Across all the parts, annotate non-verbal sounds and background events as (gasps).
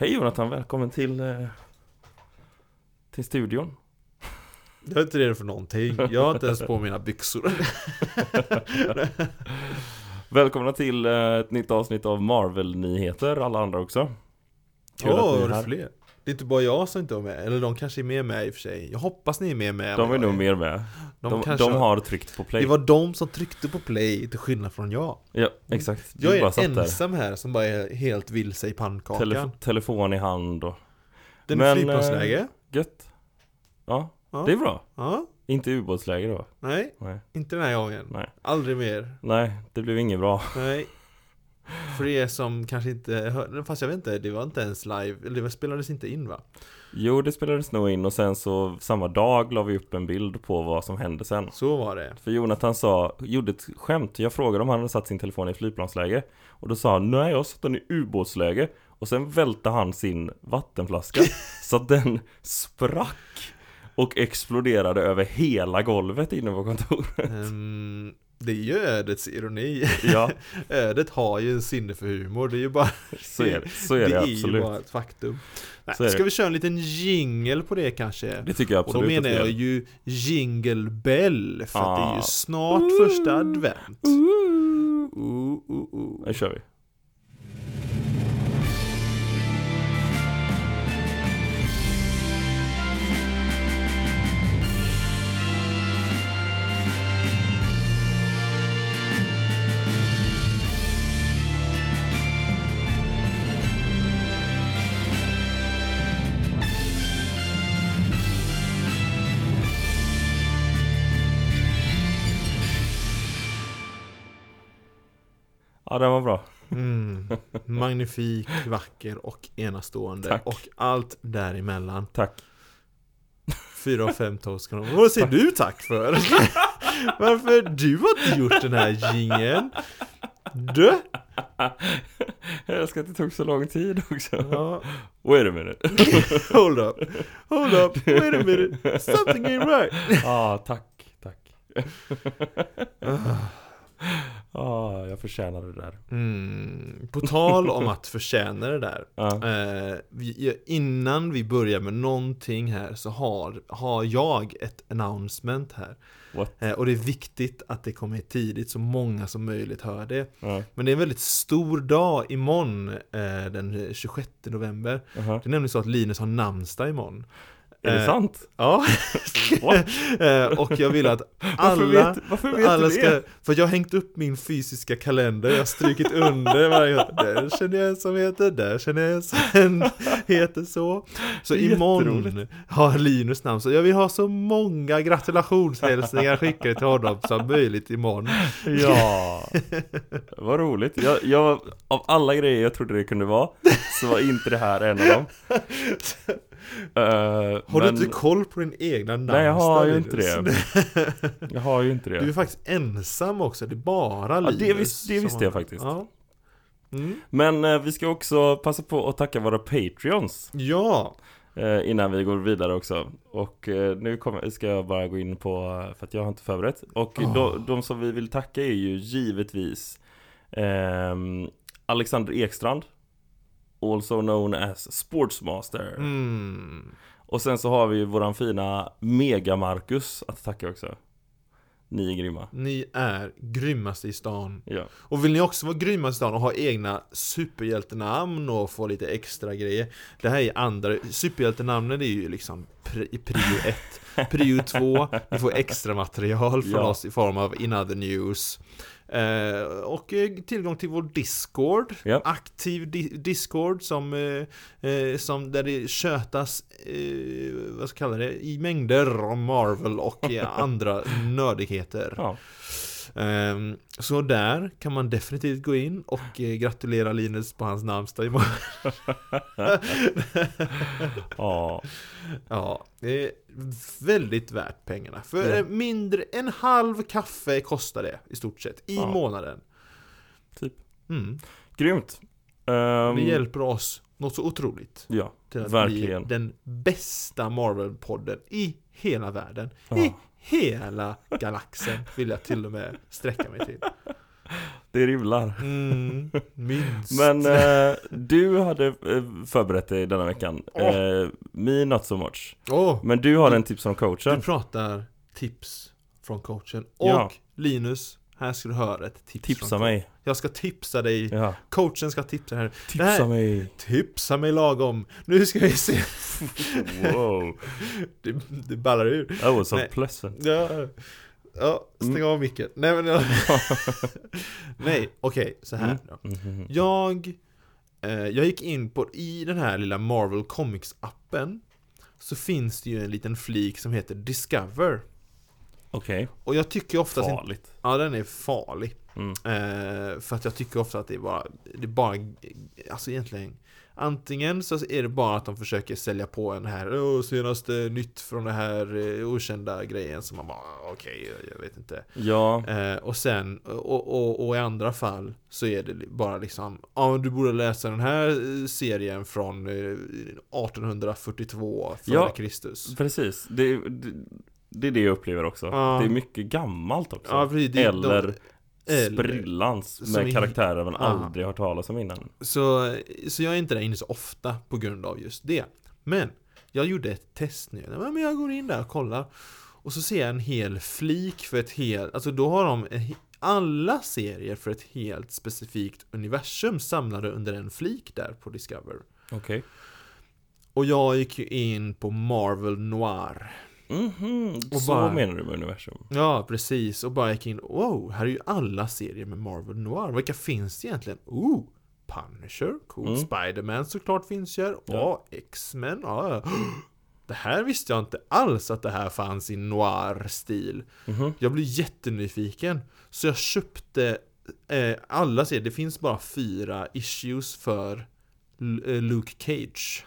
Hej Jonathan, välkommen till, eh, till studion. Jag är inte redo för någonting. Jag har inte ens på mina byxor. (laughs) Välkomna till eh, ett nytt avsnitt av Marvel-nyheter, alla andra också. Kul Åh, att ni är är här. det fler? Det är inte bara jag som inte var med. Eller de kanske är med med i och för sig. Jag hoppas ni är med med. De är nog mer med. De, De, de har tryckt på play. Det var de som tryckte på play till skillnad från jag. Ja, exakt. Du Jag är satt där. ensam här som bara är helt vilse i pannkakan. Telef- telefon i hand och Den Men, flygplansläge. gött. Ja, Ja. det är bra. Ja. Inte ubåtsläge då. Nej, Nej, inte den här gången. nej. Aldrig mer. Nej, det blev inget bra. Nej. För er som kanske inte hörde, fast jag vet inte, det var inte ens live, eller det spelades inte in va? Jo, det spelades nog in och sen så samma dag la vi upp en bild på vad som hände sen. Så var det. För Jonathan sa, gjorde ett skämt, jag frågade om han hade satt sin telefon i flygplansläge Och då sa han, nej jag har satt den i ubåtsläge Och sen välte han sin vattenflaska (laughs) Så att den sprack Och exploderade över hela golvet inne på kontoret Ehm, det är ju ödets ironi. Ja, (laughs) Ödet har ju en sinne för humor, det är ju bara (laughs) så är det, så är det, ju absolut bara ett faktum. Nej, Så är det. ska vi köra en liten jingle på det kanske? Det tycker jag Och då absolut menar jag ju jingle bell, för att det är Ah. ju snart första advent. Uh, uh, uh. Nu kör vi Ja, den var bra Mm. (laughs) Magnifik, vacker och enastående. Tack. Och allt däremellan. Tack Fyra av fem toast kan de- Vad säger du tack för? (laughs) Varför du har inte gjort den här jingeln? Du? Jag älskar att det tog så lång tid också Ja, Wait a minute (laughs) hold up. Hold up. Wait a minute. Something ain't right. Ja, tack, tack (laughs) Ja, jag förtjänar det där Mm. På tal om att förtjäna det där. (laughs) ja. Eh, vi, innan vi börjar med någonting här så har, har jag ett announcement här. Eh, och det är viktigt att det kommer tidigt så många som möjligt hör det. Ja, Men det är en väldigt stor dag imorgon, eh, den 26 november. aha. Det är nämligen så att Linus har namnsdag imorgon. Är det Eh, sant? Ja. (laughs) (laughs) Eh, och jag vill att (laughs) Varför alla, vet, varför vet alla du ska, det? för jag har hängt upp min fysiska kalender, jag har strukit under varje, där känner jag en som heter, där känner jag en som heter så. Så imorgon har Linus namn, så jag vill ha så många gratulationshälsningar skickade till honom som möjligt imorgon. Ja, vad roligt. Jag, jag, av alla grejer jag trodde det kunde vara, så var inte det här en av dem. Eh, Har men, du inte koll på din egna namnsdag? Nej, jag har ju inte (laughs) Jag har ju inte det. Du är faktiskt ensam också, det är bara Ja, Linus det vis- det visste jag faktiskt. Ja. Mm. Men eh, vi ska också passa på att tacka våra Patreons ja, eh, innan vi går vidare också. Och eh, nu kommer, ska jag bara gå in på, eh, för att jag har inte förberett. Och Ah. de, de som vi vill tacka är ju givetvis ehm, Alexander Ekstrand, also known as Sportsmaster. mm. Och sen så har vi ju våran fina Mega-Marcus att tacka också. Ni är grymma. Ni är grymmaste i stan. Ja. Och vill ni också vara grymma i stan och ha egna superhjältenamn och få lite extra grejer Det här är andra, superhjältenamnen är ju liksom pri, prio 1 (laughs) Prio 2, ni får extra material från Ja. oss i form av In Other News eh, Och eh, tillgång till vår Discord Ja. Aktiv di Discord som, eh, eh, som där det tjötas, eh, vad ska jag kalla det, i mängder om Marvel och eh, (laughs) andra nördigheter ja. Ehm, Så där kan man definitivt gå in och eh, gratulera Linus på hans namnsdag imorgon. (laughs) Ja. Ja, det är väldigt värt pengarna. För Ja. mindre, en halv kaffe kostar det i stort sett i Ja. månaden. Typ. Mm. Grymt. Ehm, Det hjälper oss något så otroligt Ja, till att verkligen. bli den bästa Marvel-podden i hela världen. Ja. I hela galaxen vill jag till och med sträcka mig till. Det rimlar. Mm, minst. Men eh, du hade eh, förberett dig denna veckan. Åh. Eh, me not so much. Åh, Men du har en tips från du coachen. pratar tips från coachen. Och Ja. Linus, här ska du höra ett tips Tipsa mig. Jag ska tipsa dig. Ja. Coachen ska tipsa här. Tipsa här- mig. Tipsa mig lagom. Nu ska vi se. (laughs) Wow. (laughs) Det, det ballar ur. That was so Nej. pleasant. Ja, ja stäng Mm. av micken. Nej men. (laughs) Nej, okej, så här då. Mhm. Jag, eh, jag gick in på, i den här lilla Marvel Comics-appen Så finns det ju en liten flik som heter Discover Okej, Och jag tycker inte, farligt. ja den är farlig Mm. eh, För att jag tycker ofta att det är bara, det är bara, alltså egentligen Antingen så är det bara att de försöker sälja på en här senaste nytt från det här eh, okända grejen som man bara okej, jag- jag vet inte Ja, Eh, och sen, och, och, och i andra fall så är det bara liksom Ja men du borde läsa den här eh, serien från eh, 1842 före Ja. Kristus precis. Det, det, det är det jag upplever också. Ja. Det är mycket gammalt också. Ja precis, det, Eller de, sprillans med är- karaktärer man Ja. aldrig hört talas om innan. så, så jag är inte där inne så ofta på grund av just det Men jag gjorde ett test nu, men jag går in där och kollar Och så ser jag en hel flik för ett helt, alltså då har de en, he- alla serier för ett helt specifikt universum samlade under en flik där på Discover Okej. Och jag gick ju in på Marvel Noir Mhm, så bara- menar du med universum? Ja, precis. Och bara gick in, wow, här är ju alla serier med Marvel Noir. Vilka finns det egentligen? Oh, Punisher, cool. Mm. Spiderman såklart finns ju. Ja. Ja, X-Men, ja. (gasps) Det här visste jag inte alls att det här fanns i noir-stil. Mhm. Jag blev jättenyfiken. Så jag köpte eh, alla serier. Det finns bara fyra issues för eh, Luke Cage.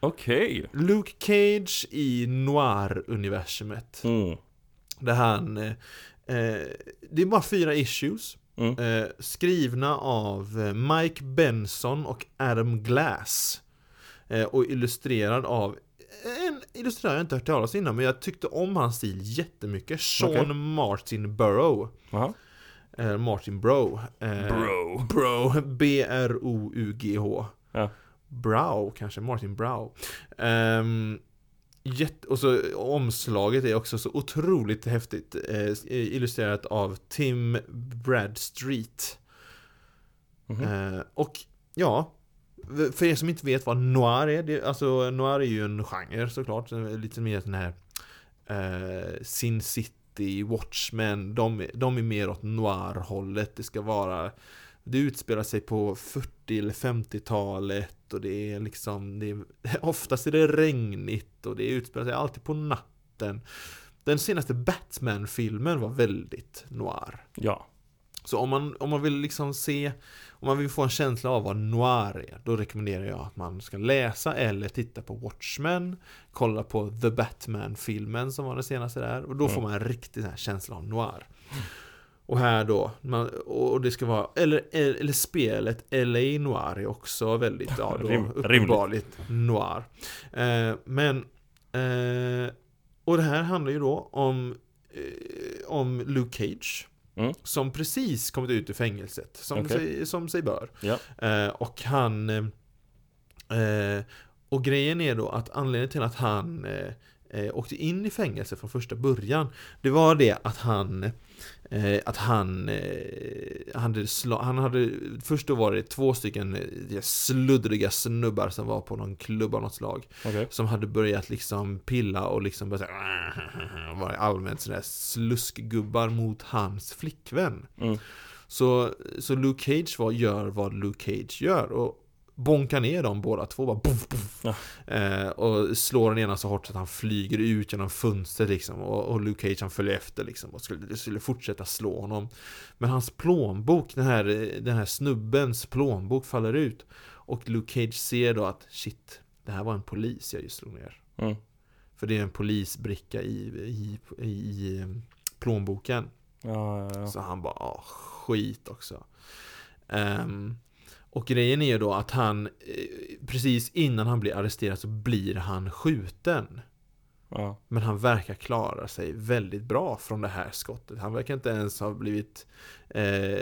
Okej. Luke Cage i noir-universumet. Mm. Där han... Eh, eh, det är bara fyra issues. Mm. Eh, skrivna av eh, Mike Benson och Adam Glass. Eh, och illustrerad av en illustrerare jag inte hört talas innan men jag tyckte om hans stil jättemycket. Sean Okej. Martin Burrow. Aha. Eh, Martin Bro. Eh, Bro. Bro. (laughs) B-R-O-U-G-H. Ja. Brow kanske, Martin Brow. Um, jätte, och så omslaget är också så otroligt häftigt. Eh, illustrerat av Tim Bradstreet. Mhm. Eh, och ja, för er som inte vet vad noir är, det, alltså noir är ju en genre såklart, lite mer den här eh, Sin City, Watchmen, de, är- de är mer åt noir-hållet, det ska vara det utspelar sig på 40 eller 50-talet och det är liksom, det är, (laughs) oftast är det regnigt och det utspelar sig alltid på natten. Den senaste Batman-filmen var väldigt noir. Ja. Så om man, om man vill liksom se, om man vill få en känsla av vad noir är, då rekommenderar jag att man ska läsa eller titta på Watchmen, kolla på The Batman-filmen som var den senaste där, och då får man en riktig känsla av noir. Och här då, man, och det ska vara, eller, eller, spelet LA Noir är också väldigt, ja då, (laughs) Rim- uppenbarligt noir. Eh, men, eh, och det här handlar ju då om, eh, om Luke Cage. Mm. Som precis kommit ut ur fängelset, som, Okej. sig, som sig bör. Ja. Eh, och han... Eh, eh, och grejen är då att anledningen till att han åkte in i fängelse från första början Det var det att han Att han eh, han hade, han hade Först då var det två stycken eh, sluddriga snubbar som var på någon klubb av något slag Okej. Som hade börjat liksom pilla och liksom börjat (laughs) Var allmänt sådär sluskgubbar mot hans flickvän Mm. så, så Luke Cage var, gör vad Luke Cage gör och bonkar ner dem båda två bara puff, puff, Ja. eh, Och slår den ena så hårt så att han flyger ut genom fönstret liksom och, och Luke Cage han följer efter liksom och skulle, skulle fortsätta slå honom Men hans plånbok, den här, den här snubbens plånbok faller ut Och Luke Cage ser då att shit, det här var en polis jag just slog ner Mm. För det är en polisbricka i, i, i, i eh, plånboken Ja, ja, så han bara, ah, skit också. Ehm, och grejen är ju då att han, eh, precis innan han blir arresterad så blir han skjuten. Ja. Men han verkar klara sig väldigt bra från det här skottet. Han verkar inte ens ha blivit eh,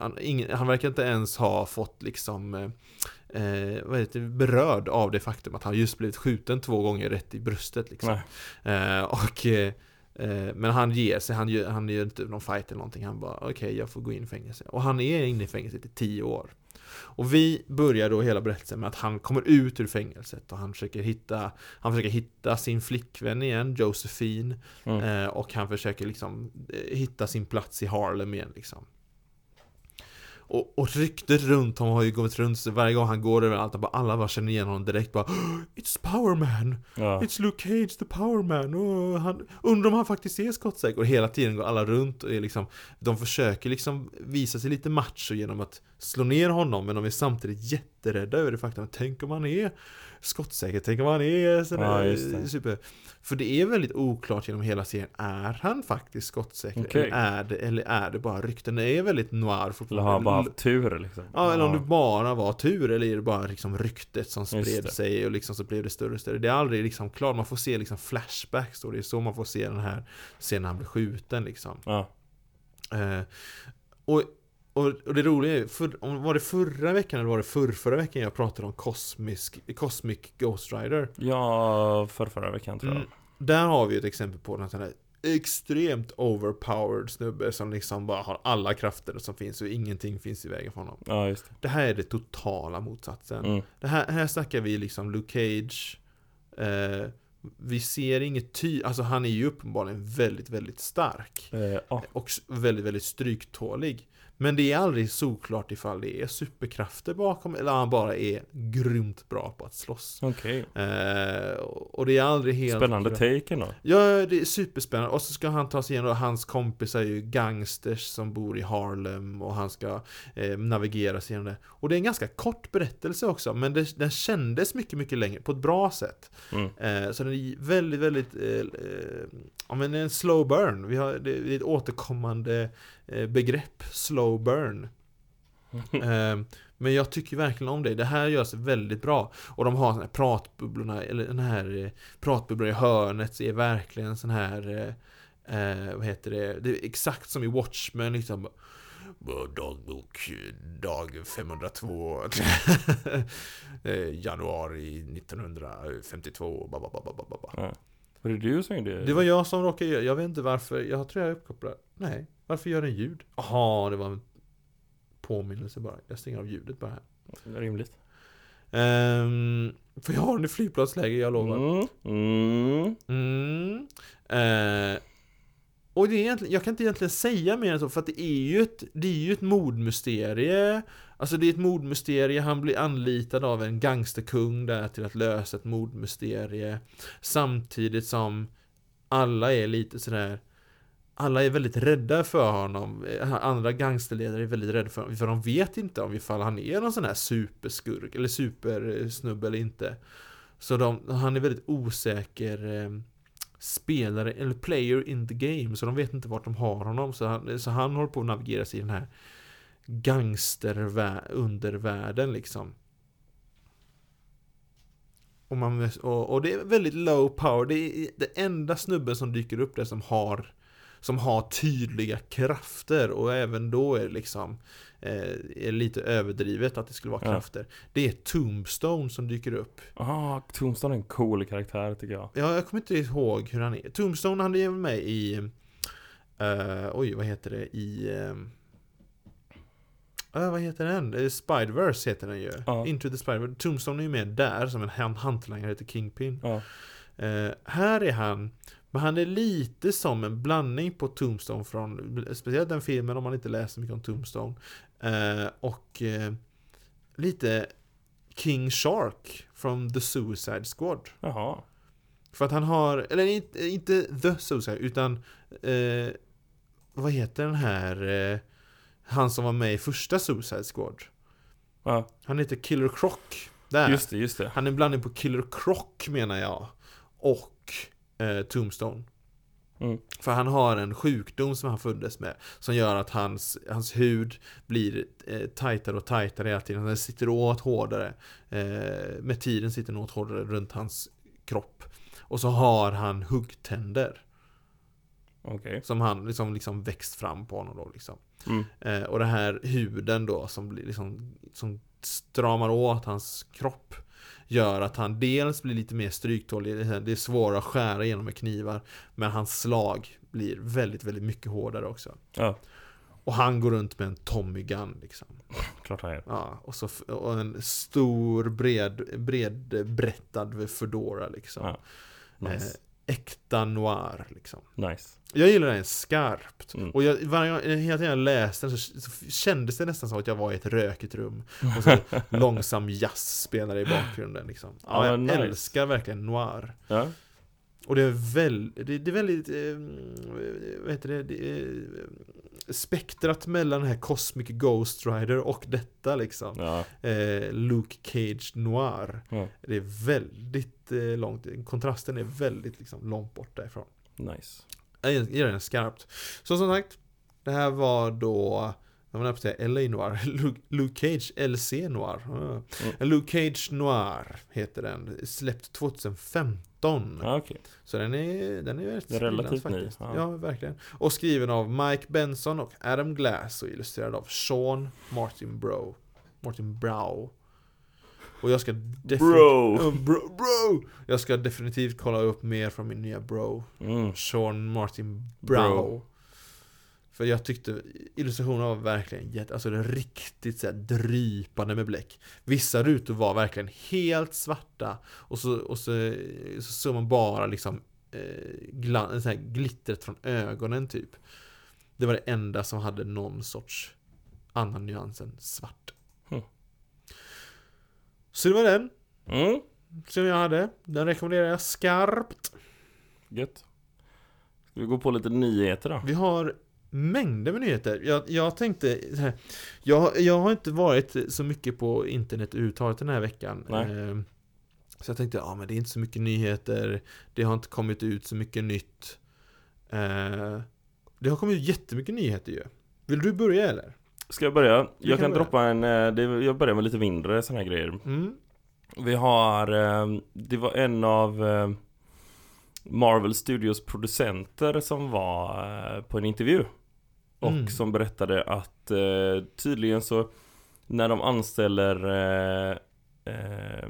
han, ingen, han verkar inte ens ha fått liksom eh, eh, vad heter det, berörd av det faktum att han just blivit skjuten två gånger rätt i bröstet liksom. Eh, och eh, men han ger sig, han gör, han gör inte någon fight eller någonting. Han bara okej, okay, jag får gå in i fängelse. Och han är inne i fängelse i tio år. Och vi börjar då hela berättelsen med att han kommer ut ur fängelset och han försöker hitta Han försöker hitta sin flickvän igen, Josephine Mm. eh, Och han försöker liksom eh, hitta sin plats i Harlem igen liksom och, och ryktet runt honom har ju gått runt så varje gång han går överallt och bara, alla bara känner igen honom direkt bara It's Powerman! Ja. It's Luke Cage, the Powerman! Och han, undrar om han faktiskt är skottsäker? Och hela tiden går alla runt och är liksom De försöker liksom visa sig lite macho genom att slå ner honom Men de är samtidigt jätterädda över det faktum att tänk om han är skottsäker, tänk om han är sådär Ja, super För det är väldigt oklart genom hela serien, är han faktiskt skottsäker? Okej. Eller, är det, eller är det bara rykten? Det är väldigt noir Eller fortfarande har han bara haft tur liksom? Ja, eller om det bara var tur eller är det bara liksom ryktet som spred sig och liksom så blev det större och större. Det är aldrig liksom klart, man får se liksom flashbacks då, det är så man får se den här scenen när han blir skjuten liksom. Ja. Eh, och, och, och det roliga är, för, om var det förra veckan eller var det förr, förra veckan jag pratade om Cosmic, Cosmic Ghost Rider? Ja, för förra veckan tror jag. Mm. Där har vi ett exempel på en sån här extremt overpowered snubbe som liksom bara har alla krafter som finns och ingenting finns i vägen för honom. Ja, just det. Det här är det totala motsatsen. Mm. Det här, här snackar vi liksom Luke Cage eh, Vi ser inget ty... Alltså han är ju uppenbarligen väldigt, väldigt stark Eh, ja. Och väldigt, väldigt stryktålig Men det är aldrig såklart ifall det är superkrafter bakom Eller han bara är grymt bra på att slåss Okej. eh, Och det är aldrig helt Spännande take ändå. Ja, det är superspännande. Och så ska han ta sig igenom, hans kompisar är ju gangsters som bor i Harlem och han ska eh, navigera sig igenom det. Och det är en ganska kort berättelse också, men det, den kändes mycket, mycket längre, på ett bra sätt. Mm. Eh, så den är väldigt, väldigt, eh, eh, ja men en slow burn. Vi har, det är ett återkommande begrepp, slow burn. Eh, men jag tycker verkligen om det. Det här görs väldigt bra. Och de har såna här pratbubblorna, eller den här eh, pratbubblor i hörnet är verkligen sån här eh, eh, vad heter det? Det är exakt som i Watchmen liksom Dagbok dag 502 (laughs) eh, Januari 1952 ba, ba, ba, ba, ba, ba. Ja. Var det du som gjorde Det var jag som råkade göra, jag vet inte varför, jag tror jag är uppkopplad Nej, varför gör den ljud? Jaha, det var en påminnelse bara Jag stänger av ljudet bara här Rimligt. Ehm, För jag har den i flygplatsläge, jag lovar Mm. Mm. Mm. Eh, och det är egentligen, jag kan inte egentligen säga mer än så, för att det är ju ett, det är ju ett mordmysterie. Alltså det är ett mordmysterie, han blir anlitad av en gangsterkung där till att lösa ett mordmysterie. Samtidigt som alla är lite sådär alla är väldigt rädda för honom, eh, andra gangsterledare är väldigt rädda för honom, för de vet inte om ifall han är någon sån här superskurk eller supersnubbe eller inte. Så de, han är väldigt osäker eh, spelare, eller player in the game, så de vet inte vart de har honom. Så han, så han håller på att navigera sig i den här gangster-undervärlden liksom. Och, man, och, och det är väldigt low power, det är det enda snubben som dyker upp där som har som har tydliga krafter och även då är det liksom eh, är lite överdrivet att det skulle vara Ja. krafter. Det är Tombstone som dyker upp. Ah, Tombstone är en cool karaktär tycker jag. Ja, jag kommer inte ihåg hur han är. Tombstone, han är väl med i... eh, oj, vad heter det? I... Uh, vad heter den? Spiderverse heter den ju. Ja. Into the Spiderverse. Tombstone är ju med där som en hantlangare heter Kingpin. Ja. Eh, här är han, men han är lite som en blandning på Tombstone från, speciellt den filmen om man inte läser mycket om Tombstone. Eh, och eh, lite King Shark från The Suicide Squad. Jaha. För att han har, eller inte, inte The Suicide, utan eh, vad heter den här, eh, han som var med i första Suicide Squad? Ja, Han heter Killer Croc. Där. just det, just det. Han är en blandning på Killer Croc menar jag. Och eh, Tombstone. Mm. För han har en sjukdom som han föddes med. Som gör att hans, hans hud blir eh, tajtare och tajtare hela tiden. Den sitter åt hårdare. Eh, med tiden sitter den åt hårdare runt hans kropp. Och så har han huggtänder. Okej. Som han liksom, liksom växt fram på honom då liksom. Mm. Eh, och den här huden då som blir liksom Som stramar åt hans kropp Gör att han dels blir lite mer stryktålig Det är svårare att skära igenom med knivar Men hans slag blir väldigt, väldigt mycket hårdare också Ja, Och han går runt med en Tommy Gun liksom klart han gör. Ja, och, så, och en stor bred, bredbrättad Fedora liksom Ja. Nice. Eh, Äkta noir liksom Nice. jag gillar den skarpt. Mm. Och jag, varje gång hela tiden jag läste den så, så kändes det nästan som att jag var i ett rökigt rum. Och så (laughs) långsam jazz spelade i bakgrunden liksom. Ja, Ja, jag nice. älskar verkligen noir. Ja. Och det är, väl, det, det är väldigt, eh, vad heter det, det är, spektrat mellan den här Cosmic Ghost Rider och detta liksom. Ja. Eh, Luke Cage Noir. ja. Det är väldigt eh, långt, kontrasten är väldigt liksom långt bort därifrån. Nice. Jag gillar den skarpt. Så som sagt, det här var då jag var på att säga LA Noir, (laughs) Luke- Luke Cage LC Noir. Ah. Mm. Luke Cage Noir heter den, släppt 2015. 2017. Ah, okay. Så den är, den är rätt relativt ny, ja. Ja. verkligen. Och skriven av Mike Benson och Adam Glass och illustrerad av Sean Martin Bro. Martin Brow. Och jag ska definitivt... Bro! bro! Bro! Jag ska definitivt kolla upp mer från min nya bro. Mm. Sean Martin Brow. Bro. För jag tyckte illustrationen var verkligen jätte, alltså det riktigt så här drypande med bläck. Vissa rutor var verkligen helt svarta och så, och så, så såg man bara liksom eh, glan, så glittret från ögonen typ. Det var det enda som hade någon sorts annan nyans än svart. Hmm. Så det var den Mm. som jag hade. Den rekommenderar jag skarpt. Gött. Ska vi gå på lite nyheter då? Vi har mängder med nyheter. Jag, jag tänkte jag, jag har inte varit så mycket på internet överhuvudtaget den här veckan. Nej. Eh, Så jag tänkte, ja men det är inte så mycket nyheter. Det har inte kommit ut så mycket nytt. Eh, Det har kommit ut jättemycket nyheter ju. Vill du börja eller? Ska jag börja? Du Jag kan börja. droppa en, eh, jag börjar med lite mindre såna här grejer. Mm. Vi har, eh, det var en av Marvel Studios producenter som var eh, på en intervju. Och Mm. som berättade att eh, tydligen så när de anställer eh, eh,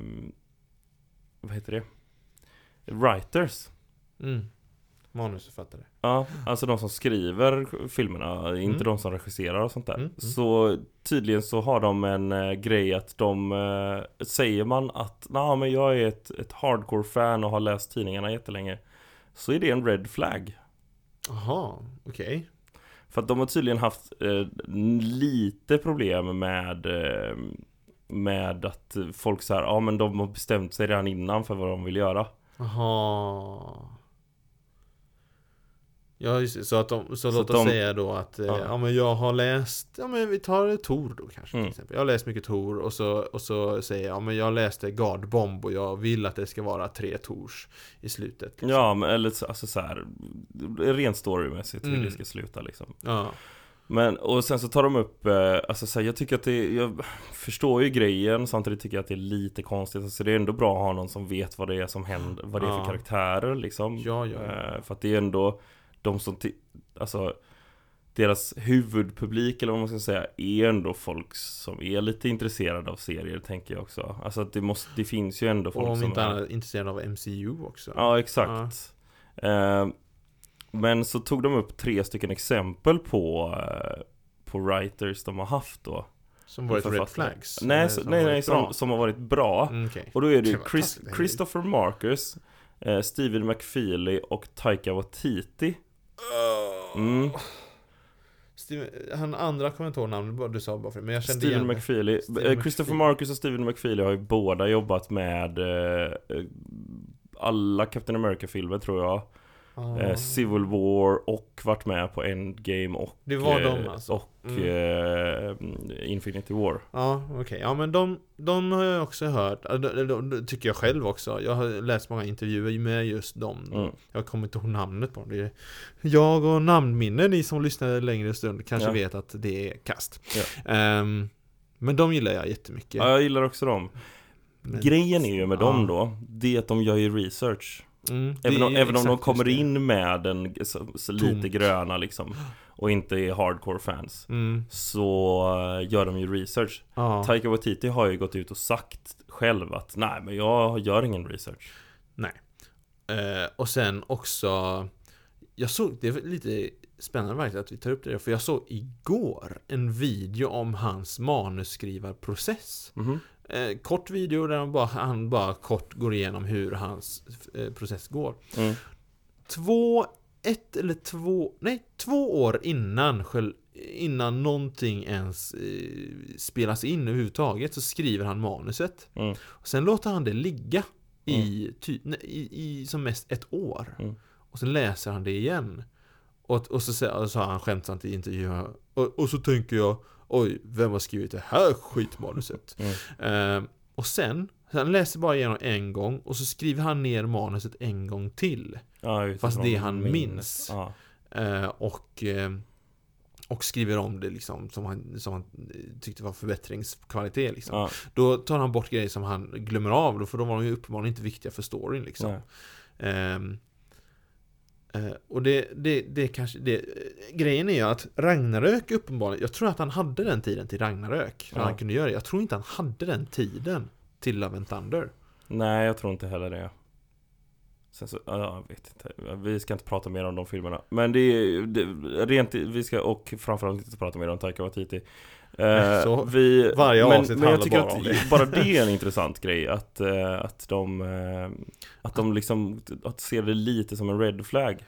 Vad heter det? Writers Mm. Manusförfattare. Ja, alltså de som skriver filmerna, inte Mm. de som regisserar och sånt där. Mm, mm. Så tydligen så har de en eh, grej att de eh, Säger man att nah, men jag är ett, ett hardcore-fan och har läst tidningarna jättelänge Så är det en red flag Jaha, okej. För att de har tydligen haft eh, lite problem med eh, Med att folk så här, ja men de har bestämt sig redan innan för vad de vill göra Jaha. Ja, just det. Så att de, så, Så låt oss de- säga då att ja. Ja. ja men jag har läst, ja men vi tar Tor då kanske Mm. till exempel. Jag har läst mycket Tor och så, och så säger jag, ja men jag läste God Bomb och jag vill att det ska vara tre Tors i slutet. liksom. Ja men eller så- alltså så här Rent storymässigt hur Mm. det ska sluta liksom Ja. Men, och sen så tar de upp, eh, alltså så här, jag tycker att det, jag förstår ju grejen Samtidigt tycker jag att det är lite konstigt Alltså det är ändå bra att ha någon som vet vad det är som händer Vad det är för Ja. karaktärer liksom Ja, ja, ja. Eh, För att det är ändå de som, alltså Deras huvudpublik eller vad man ska säga Är ändå folk som är lite intresserade av serier tänker jag också Alltså att det måste, det finns ju ändå folk Och om som inte är- annat intresserad av MCU också. Ja, exakt. Eh, men så tog de upp tre stycken exempel på, eh, på writers de har haft då. Som varit red flags. Nej, så, som nej, nej som, som har varit bra. Mm. Och då är det ju Chris. Christopher Marcus, eh, Steven McFeely och Taika Waititi. Mm. Steven, han andra bara- du sa bara för men jag kände Steven igen det. McFeely. Steven Eh, Christopher McFeely. Marcus och Steven McFeely har ju båda jobbat med eh, eh, alla Captain America-filmer tror jag. Ah. Eh, Civil War och varit med på Endgame och Det var eh, de alltså? Och Mm. eh, Infinity War Ja, okej. Ja, men de, de har jag också hört. De, de, de tycker jag själv också. Jag har läst många intervjuer med just dem. mm. Jag kommer inte ihåg namnet på dem. Jag och namnminne, ni som lyssnar längre stund, kanske Ja. vet att det är kast. Ja. Ehm, men de gillar jag jättemycket. Ja, jag gillar också dem Men- Grejen är ju med Ja. dem då Det är att de gör ju research Mm, Även om, även om de kommer in med en så, så lite gröna liksom Och inte är hardcore fans Mm, Så eh, gör de ju research. Ja. Taika Waititi har ju gått ut och sagt själv att Nej men jag gör ingen research. Eh, och sen också Jag såg, det är lite spännande verkligen att vi tar upp det för jag såg igår en video om hans manusskrivarprocess. Mhm. Eh, Kort video där han bara, han bara kort går igenom hur hans eh, process går mm. Två, ett eller två, nej två år innan själv Innan någonting ens eh, spelas in överhuvudtaget så skriver han manuset Mm. och Sen låter han det ligga i, ty, nej, i, i som mest ett år. Mm. Och sen läser han det igen. Och, och så sa sa han skämtsamt i intervjun och, och så tänker jag Oj, vem har skrivit det här skitmanuset? (laughs) Mm. Eh, och sen, han läser bara igenom en gång och så skriver han ner manuset en gång till. Ja, Fast det han min- minns. Ja. Eh, och, eh, och skriver om det liksom som han, som han tyckte var förbättringskvalitet liksom. Ja. Då tar han bort grejer som han glömmer av då, för de var ju uppenbarligen inte viktiga för storyn liksom. Ehm, eh, och det, det, det kanske, det, eh, grejen är ju att Ragnarök uppenbarligen, jag tror att han hade den tiden till Ragnarök, Ja. han kunde göra det. Jag tror inte han hade den tiden till Love and Thunder. Nej, jag tror inte heller det Sen så, ja, jag vet inte Vi ska inte prata mer om de filmerna Men det är det, rent, vi ska, och framförallt inte prata mer om Taika Waititi Eh, Så vi, varje men, avsnitt men jag tycker bara att det. bara det är en (laughs) intressant grej att, eh, att de eh, Att de liksom att ser det lite som en red flag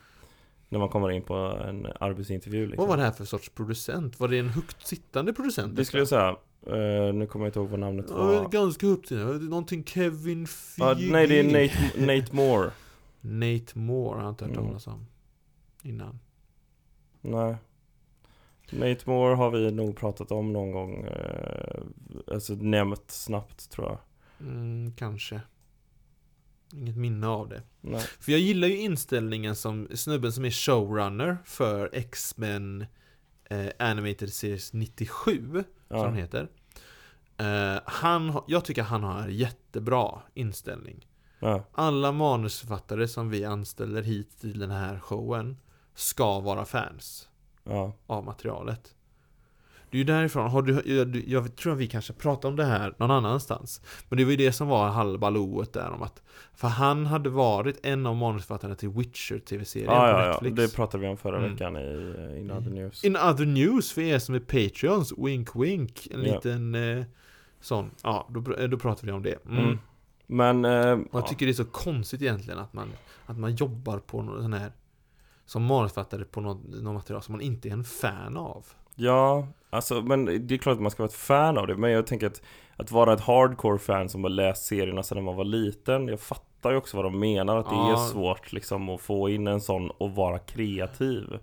När man kommer in på en arbetsintervju liksom. Vad var det här för sorts producent? Var det en högt sittande producent? Det skulle jag säga eh, Nu kommer jag inte ihåg vad namnet Ja, var ganska högt sittande. Någonting Kevin ja, Feige. Nej det är Nate, Nate Moore Nate Moore har jag inte hört Mm. talas om. Innan. Nej Nate Moore har vi nog pratat om någon gång eh, Alltså nämnt snabbt tror jag Mm, kanske. Inget minne av det. Nej. För jag gillar ju inställningen som snubben som är showrunner för X-Men eh, Animated Series 97, som Ja. den heter. Eh, han, jag tycker han har en jättebra inställning. Ja. Alla manusförfattare som vi anställer hit till den här showen ska vara fans Ja. av materialet. Det är ju därifrån, har du, jag, jag tror att vi kanske pratade om det här någon annanstans. Men det var ju det som var halva loet där om att För han hade varit en av manusförfattarna till Witcher TV-serien Ja, på ja, ja, Netflix. det pratade vi om förra Mm. veckan i eh, In Other News In other news, för er som är Patreons, wink wink, en Ja. liten eh, sån, ja, då, pr- då pratar vi om det. Mm. mm. Men, eh, jag tycker det är så konstigt egentligen att man, att man jobbar på någon sån här som manusförfattare på något, något material som man inte är en fan av. Ja, alltså men det är klart att man ska vara ett fan av det Men jag tänker att Att vara ett hardcore fan som har läst serierna sedan man var liten Jag fattar ju också vad de menar Att det Ja. är svårt liksom att få in en sån och vara kreativ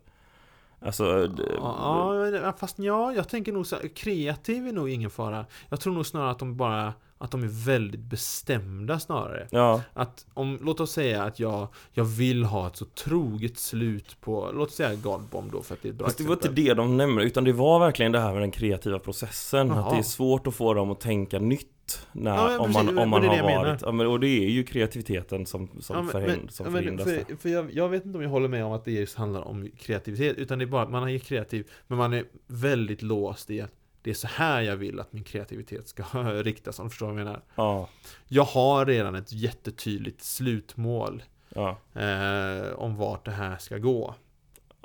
Alltså ja, fast ja, jag tänker nog så här, kreativ är nog ingen fara. Jag tror nog snarare att de bara, att de är väldigt bestämda snarare. Ja, Att om, låt oss säga att jag, jag vill ha ett så troget slut på, låt oss säga Godbomb då för att det är ett bra fast det var inte det de nämnde Utan det var verkligen det här med den kreativa processen. Att Jaha. det är svårt att få dem att tänka nytt när, Ja, om precis, man, om man har varit ja, men, Och det är ju kreativiteten som, som, Ja, men- förhind, men- som ja, förhindras för, för jag, jag vet inte om jag håller med om att det just handlar om kreativitet Utan det är bara att man är kreativ Men man är väldigt låst i att Det är så här jag vill att min kreativitet ska (laughs) riktas om du förstår vad jag menar. Ja, Jag har redan ett jättetydligt slutmål ja, eh, Om vart det här ska gå.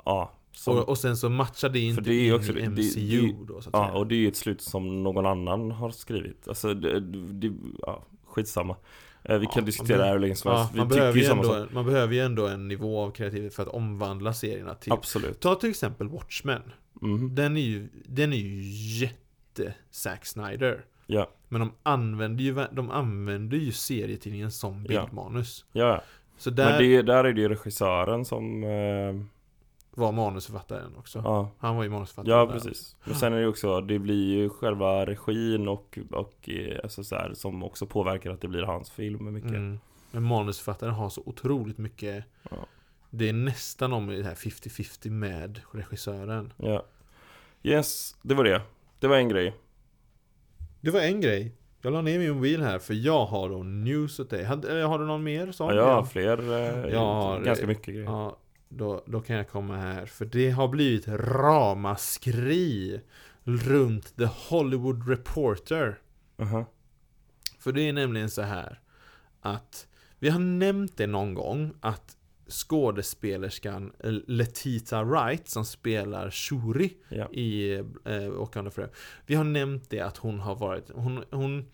Ja som, och, och sen så matchar det inte det är ju in också i det- det- MCU det- då så att Ja, säga. och det är ju ett slut som någon annan har skrivit. Alltså, det, det, ja, skitsamma. Eh, Vi Ja, kan diskutera det här hur länge som helst. Man, behöver ju ändå, man behöver ju ändå en nivå av kreativitet för att omvandla serierna till Absolut. Ta till exempel Watchmen mm. Den är ju, den är ju jätte Zack Snyder. Ja, Men de använder ju, de använder ju serietidningen som bildmanus. Ja, ja. Så där Men det, där är det ju regissören som eh, var manusförfattaren också. Ja, Han var ju manusförfattare ja precis. Men sen är det ju också, det blir ju själva regin och, och eh, alltså så här, som också påverkar att det blir hans film mycket. Mm. Men manusförfattaren har så otroligt mycket Ja. Det är nästan om det här 50-50 med regissören. Ja Yes, det var det Det var en grej Det var en grej Jag la ner min mobil här för jag har då news åt dig. Har, eller har du någon mer sån? Ja, jag har fler, eh, Jag har- ganska mycket grejer. Ja, då, då kan jag komma här. För det har blivit ramaskri runt The Hollywood Reporter. Aha. För det är nämligen så här att vi har nämnt det någon gång att skådespelerskan eh, Letita Wright som spelar Shuri Ja. i eh, Wakanda Forever. Vi har nämnt det att hon har varit, hon, hon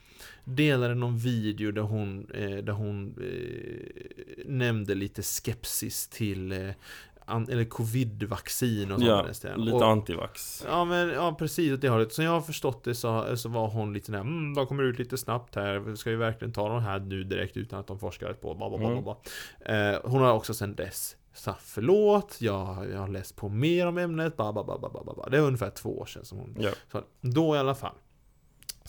delade någon video där hon, eh, där hon eh, nämnde lite skepsis till eh, an, eller covid-vaccin och sånt Ja, lite och, antivax. Ja men ja, precis åt det hållet. Som jag har förstått det så, så var hon lite sådär, mm, de kommer ut lite snabbt här, ska vi verkligen ta de här nu direkt utan att de forskar på, bla, bla, bla, Mm. bla. Eh, Hon har också sedan dess sagt förlåt, jag, jag har läst på mer om ämnet, bla, bla, bla, bla, bla, bla. Det är ungefär två år sedan som hon Ja. så då i alla fall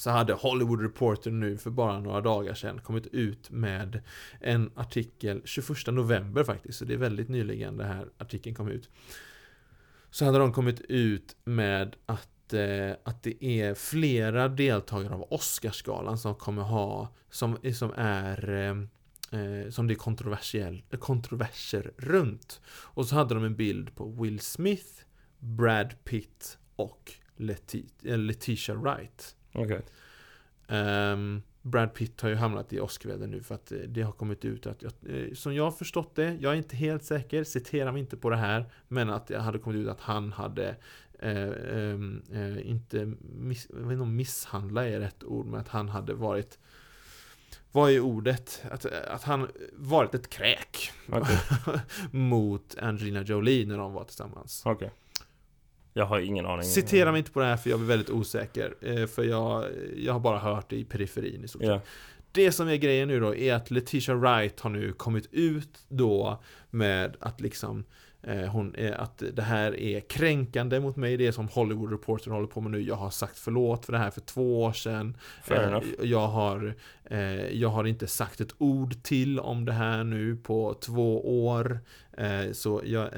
så hade Hollywood Reporter nu för bara några dagar sedan kommit ut med en artikel 21 november faktiskt, så det är väldigt nyligen den här artikeln kom ut. Så hade de kommit ut med att, eh, att det är flera deltagare av Oscarsgalan som kommer ha, som, som är eh, eh som det är kontroversiell, kontroverser runt. Och så hade de en bild på Will Smith, Brad Pitt och Leti- eh, Letitia Wright. Okej. Ehm, Brad Pitt har ju hamnat i Oscarväder nu för att eh, det har kommit ut att, jag, eh, som jag har förstått det, jag är inte helt säker, citera mig inte på det här, men att det hade kommit ut att han hade eh, ehm, eh, inte, miss, jag vet inte om misshandla är rätt ord, men att han hade varit vad är ordet? Att, att han varit ett kräk Okej. (laughs) mot Angelina Jolie när de var tillsammans. Okej. Jag har ingen aning. Citera mig inte på det här för jag blir väldigt osäker. eh, För jag, jag har bara hört det i periferin i stort sett. Ja. Det som är grejen nu då är att Letitia Wright har nu kommit ut då med att liksom eh, hon, är att det här är kränkande mot mig, det är som Hollywood Reporter håller på med nu. Jag har sagt förlåt för det här för två år sedan. Eh. Jag har, eh, jag har inte sagt ett ord till om det här nu på två år. Så jag,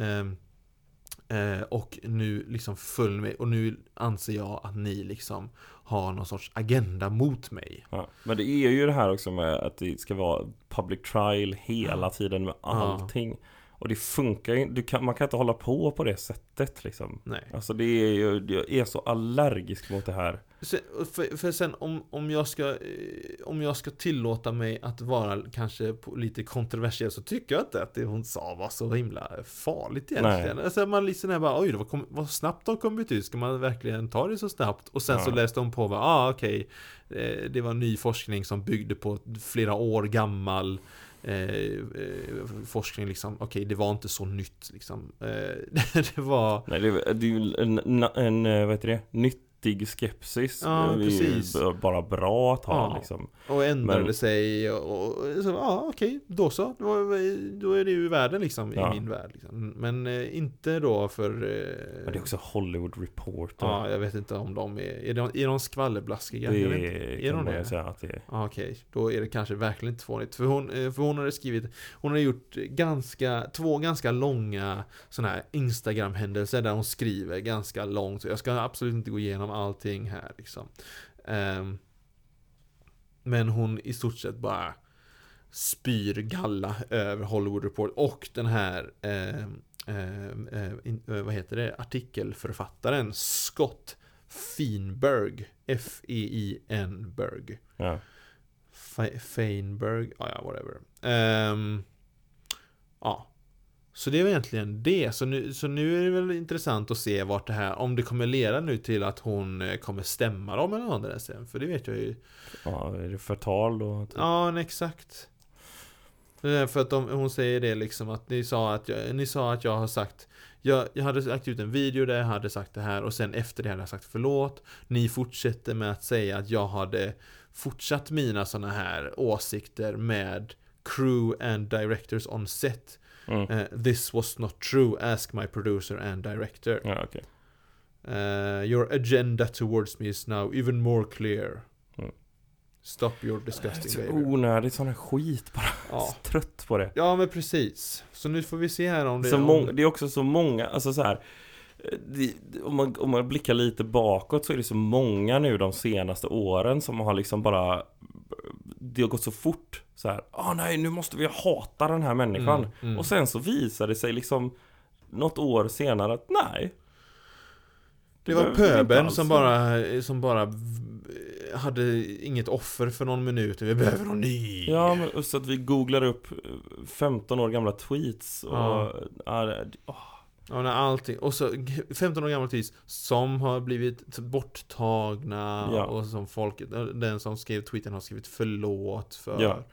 eh, och nu liksom följ mig och nu anser jag att ni liksom har någon sorts agenda mot mig. Ja. Men det är ju det här också med att det ska vara public trial hela tiden med allting. Och det funkar ju kan, Man kan inte hålla på på det sättet liksom. Nej. Alltså det är ju, jag är så allergisk mot det här. För, för sen om, om, jag ska, eh, om jag ska tillåta mig att vara kanske lite kontroversiell så tycker jag inte att det hon sa var så himla farligt egentligen. Alltså man liksom är bara oj, det var, kom, vad snabbt de kommit ut, ska man verkligen ta det så snabbt? Och sen så Ja. läste de på, ja ah, okej, eh, det var ny forskning som byggde på flera år gammal eh, eh, forskning liksom, okej det var inte så nytt liksom. Eh, (laughs) det var Nej, det, är- det är ju en, en, vad heter det, nyttig skepsis. Ja, det är ju precis. b- bara bra att ha Ja. liksom. Och ändrade Men- sig och, och så, ja okej, då så. Då, då är det ju världen liksom Ja. i min värld. Liksom. Men eh, inte då för... Men Eh, det är också Hollywood Reporter. ja, jag vet inte om de är... Är de, är de skvallerblaskiga? Det Är kan de det? ju säga att det är. Ja, Okej, då är det kanske verkligen inte fånigt. För hon, eh, för hon hade skrivit, hon har gjort ganska, två ganska långa sådana här Instagram-händelser där hon skriver ganska långt. Så jag ska absolut inte gå igenom allting här liksom. Ehm, men hon i stort sett bara spyr galla över Hollywood Report och den här ehm, ehm, eh, in, eh, vad heter det, artikelförfattaren Scott Feinberg F-E-I-N Berg Ja. Fe- Feinberg, ja, ja whatever. Ehm, ja. Så det är väl egentligen det. Så nu, så nu är det väl intressant att se vart det här, om det kommer leda nu till att hon eh, kommer stämma dem eller något där sen. För det vet jag ju. ja, är det förtal då? Typ? Ja, exakt. Eh, För att de, hon säger det liksom att ni sa att jag, ni sa att jag har sagt jag, jag hade lagt ut en video där jag hade sagt det här och sen efter det hade jag sagt förlåt. Ni fortsätter med att säga att jag hade fortsatt mina sådana här åsikter med crew and directors on set. Mm. Eh, this was not true, ask my producer and director. Ja, okej. Eh, your agenda towards me is now even more clear. Mm. Stop your Det är disgusting behavior. onödigt sån här skit bara. Ja. Så (laughs) trött på det. Ja men precis. Så nu får vi se här om det Så om... mång, det är också så många, alltså så här. Det, om, man, om man blickar lite bakåt så är det så många nu de senaste åren som har liksom bara Det har gått så fort så här, ah nej nu måste vi hata den här människan Mm, mm. Och sen så visar det sig liksom Något år senare att nej Det var pöbeln som bara, som bara hade inget offer för någon minut, vi behöver någon ny. Ja, men så att vi googlar upp eh, 15 år gamla tweets och Ja. det- åh, Ja, när allting, och så 15 år gammalt tis som har blivit borttagna Ja. och som folk, den som skrev tweeten har skrivit förlåt för. Ja.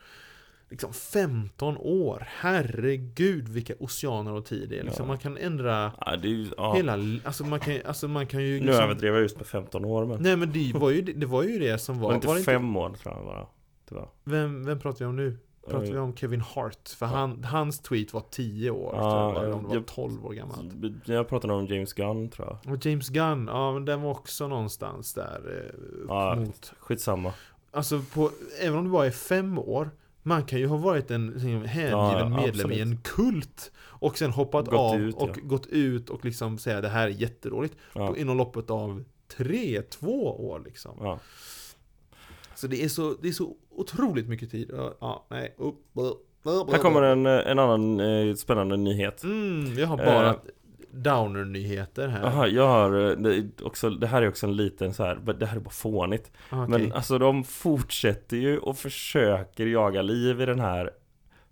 Liksom 15 år, herregud vilka oceaner och tid det är. Liksom, Ja. Man kan ändra är hela, alltså man kan, alltså man kan ju Nu liksom, överdrev jag just med 15 år men Nej men det var ju det, var ju det som var, Var inte var fem år tror jag bara Tyvärr Vem, vem pratar vi om nu? Pratar vi om Kevin Hart? För han, hans tweet var 10 år, Ja, tror jag, eller var jag- 12 år gammalt. Jag pratade om James Gunn tror jag Och James Gunn, ja men den var också någonstans där eh, upp Ja. mot Skitsamma Alltså på, även om det bara är fem år Man kan ju ha varit en liksom, hängiven Ja, medlem absolut. i en kult Och sen hoppat Gått av ut, och ja. gått ut och liksom säga det här är jättedåligt ja. Inom loppet av tre, två år liksom Ja. Så det är så, det är så otroligt mycket tid Ja, nej Här kommer en, en annan eh, spännande nyhet Mm, jag har bara Eh. downer-nyheter här Jaha, jag har eh, det, också, det här är också en liten så här, det här är bara fånigt Ah, okej. Men alltså de fortsätter ju och försöker jaga liv i den här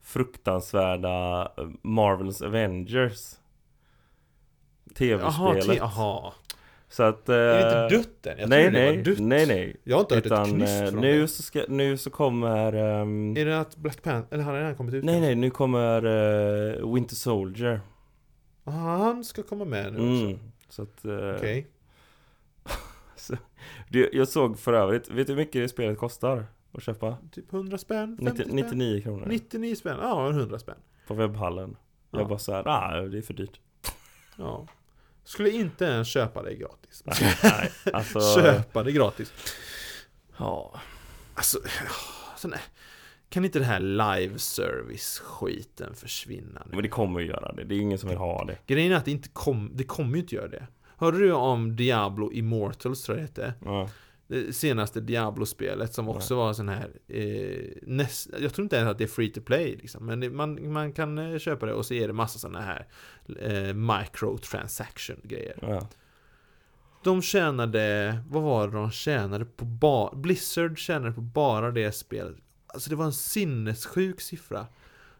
fruktansvärda eh, Marvels Avengers Tv-spelet jaha Så att... eh, Är det inte dött än? Jag nej, trodde det nej, var dött nej, nej Jag har inte hört ett Utan knyst eh, från nu det så, ska, nu så kommer ehm, Är det att Black Panther, eller har den redan kommit ut? Nej nej, nu kommer eh, Winter Soldier Aha, han ska komma med nu också mm. Så att... eh, Okej (laughs) det, Jag såg för övrigt, vet du hur mycket det spelet kostar? Att köpa? Typ 100 spänn? 50 90, spänn? 99 kronor 99 spänn? Ja, 100 spänn På webbhallen Ja. Jag bara såhär, ah, det är för dyrt Ja Skulle inte ens köpa det gratis Nej, (laughs) nej alltså Köpa det gratis Ja Alltså, sån här, kan inte det här live service skiten försvinna nu? Men det kommer ju göra det, det är ju ingen som vill ha det Grejen är att det inte kom, det kommer ju inte göra det Hörde du om Diablo Immortals tror jag det hette? ja. Det senaste Diablo-spelet som också var sån här eh, näst, Jag tror inte ens att det är free to play liksom, Men det, man, man kan eh, köpa det och så är det massa såna här eh, Microtransaction grejer ja. De tjänade, vad var det de tjänade på bara Blizzard tjänade på bara det spelet Alltså det var en sinnessjuk siffra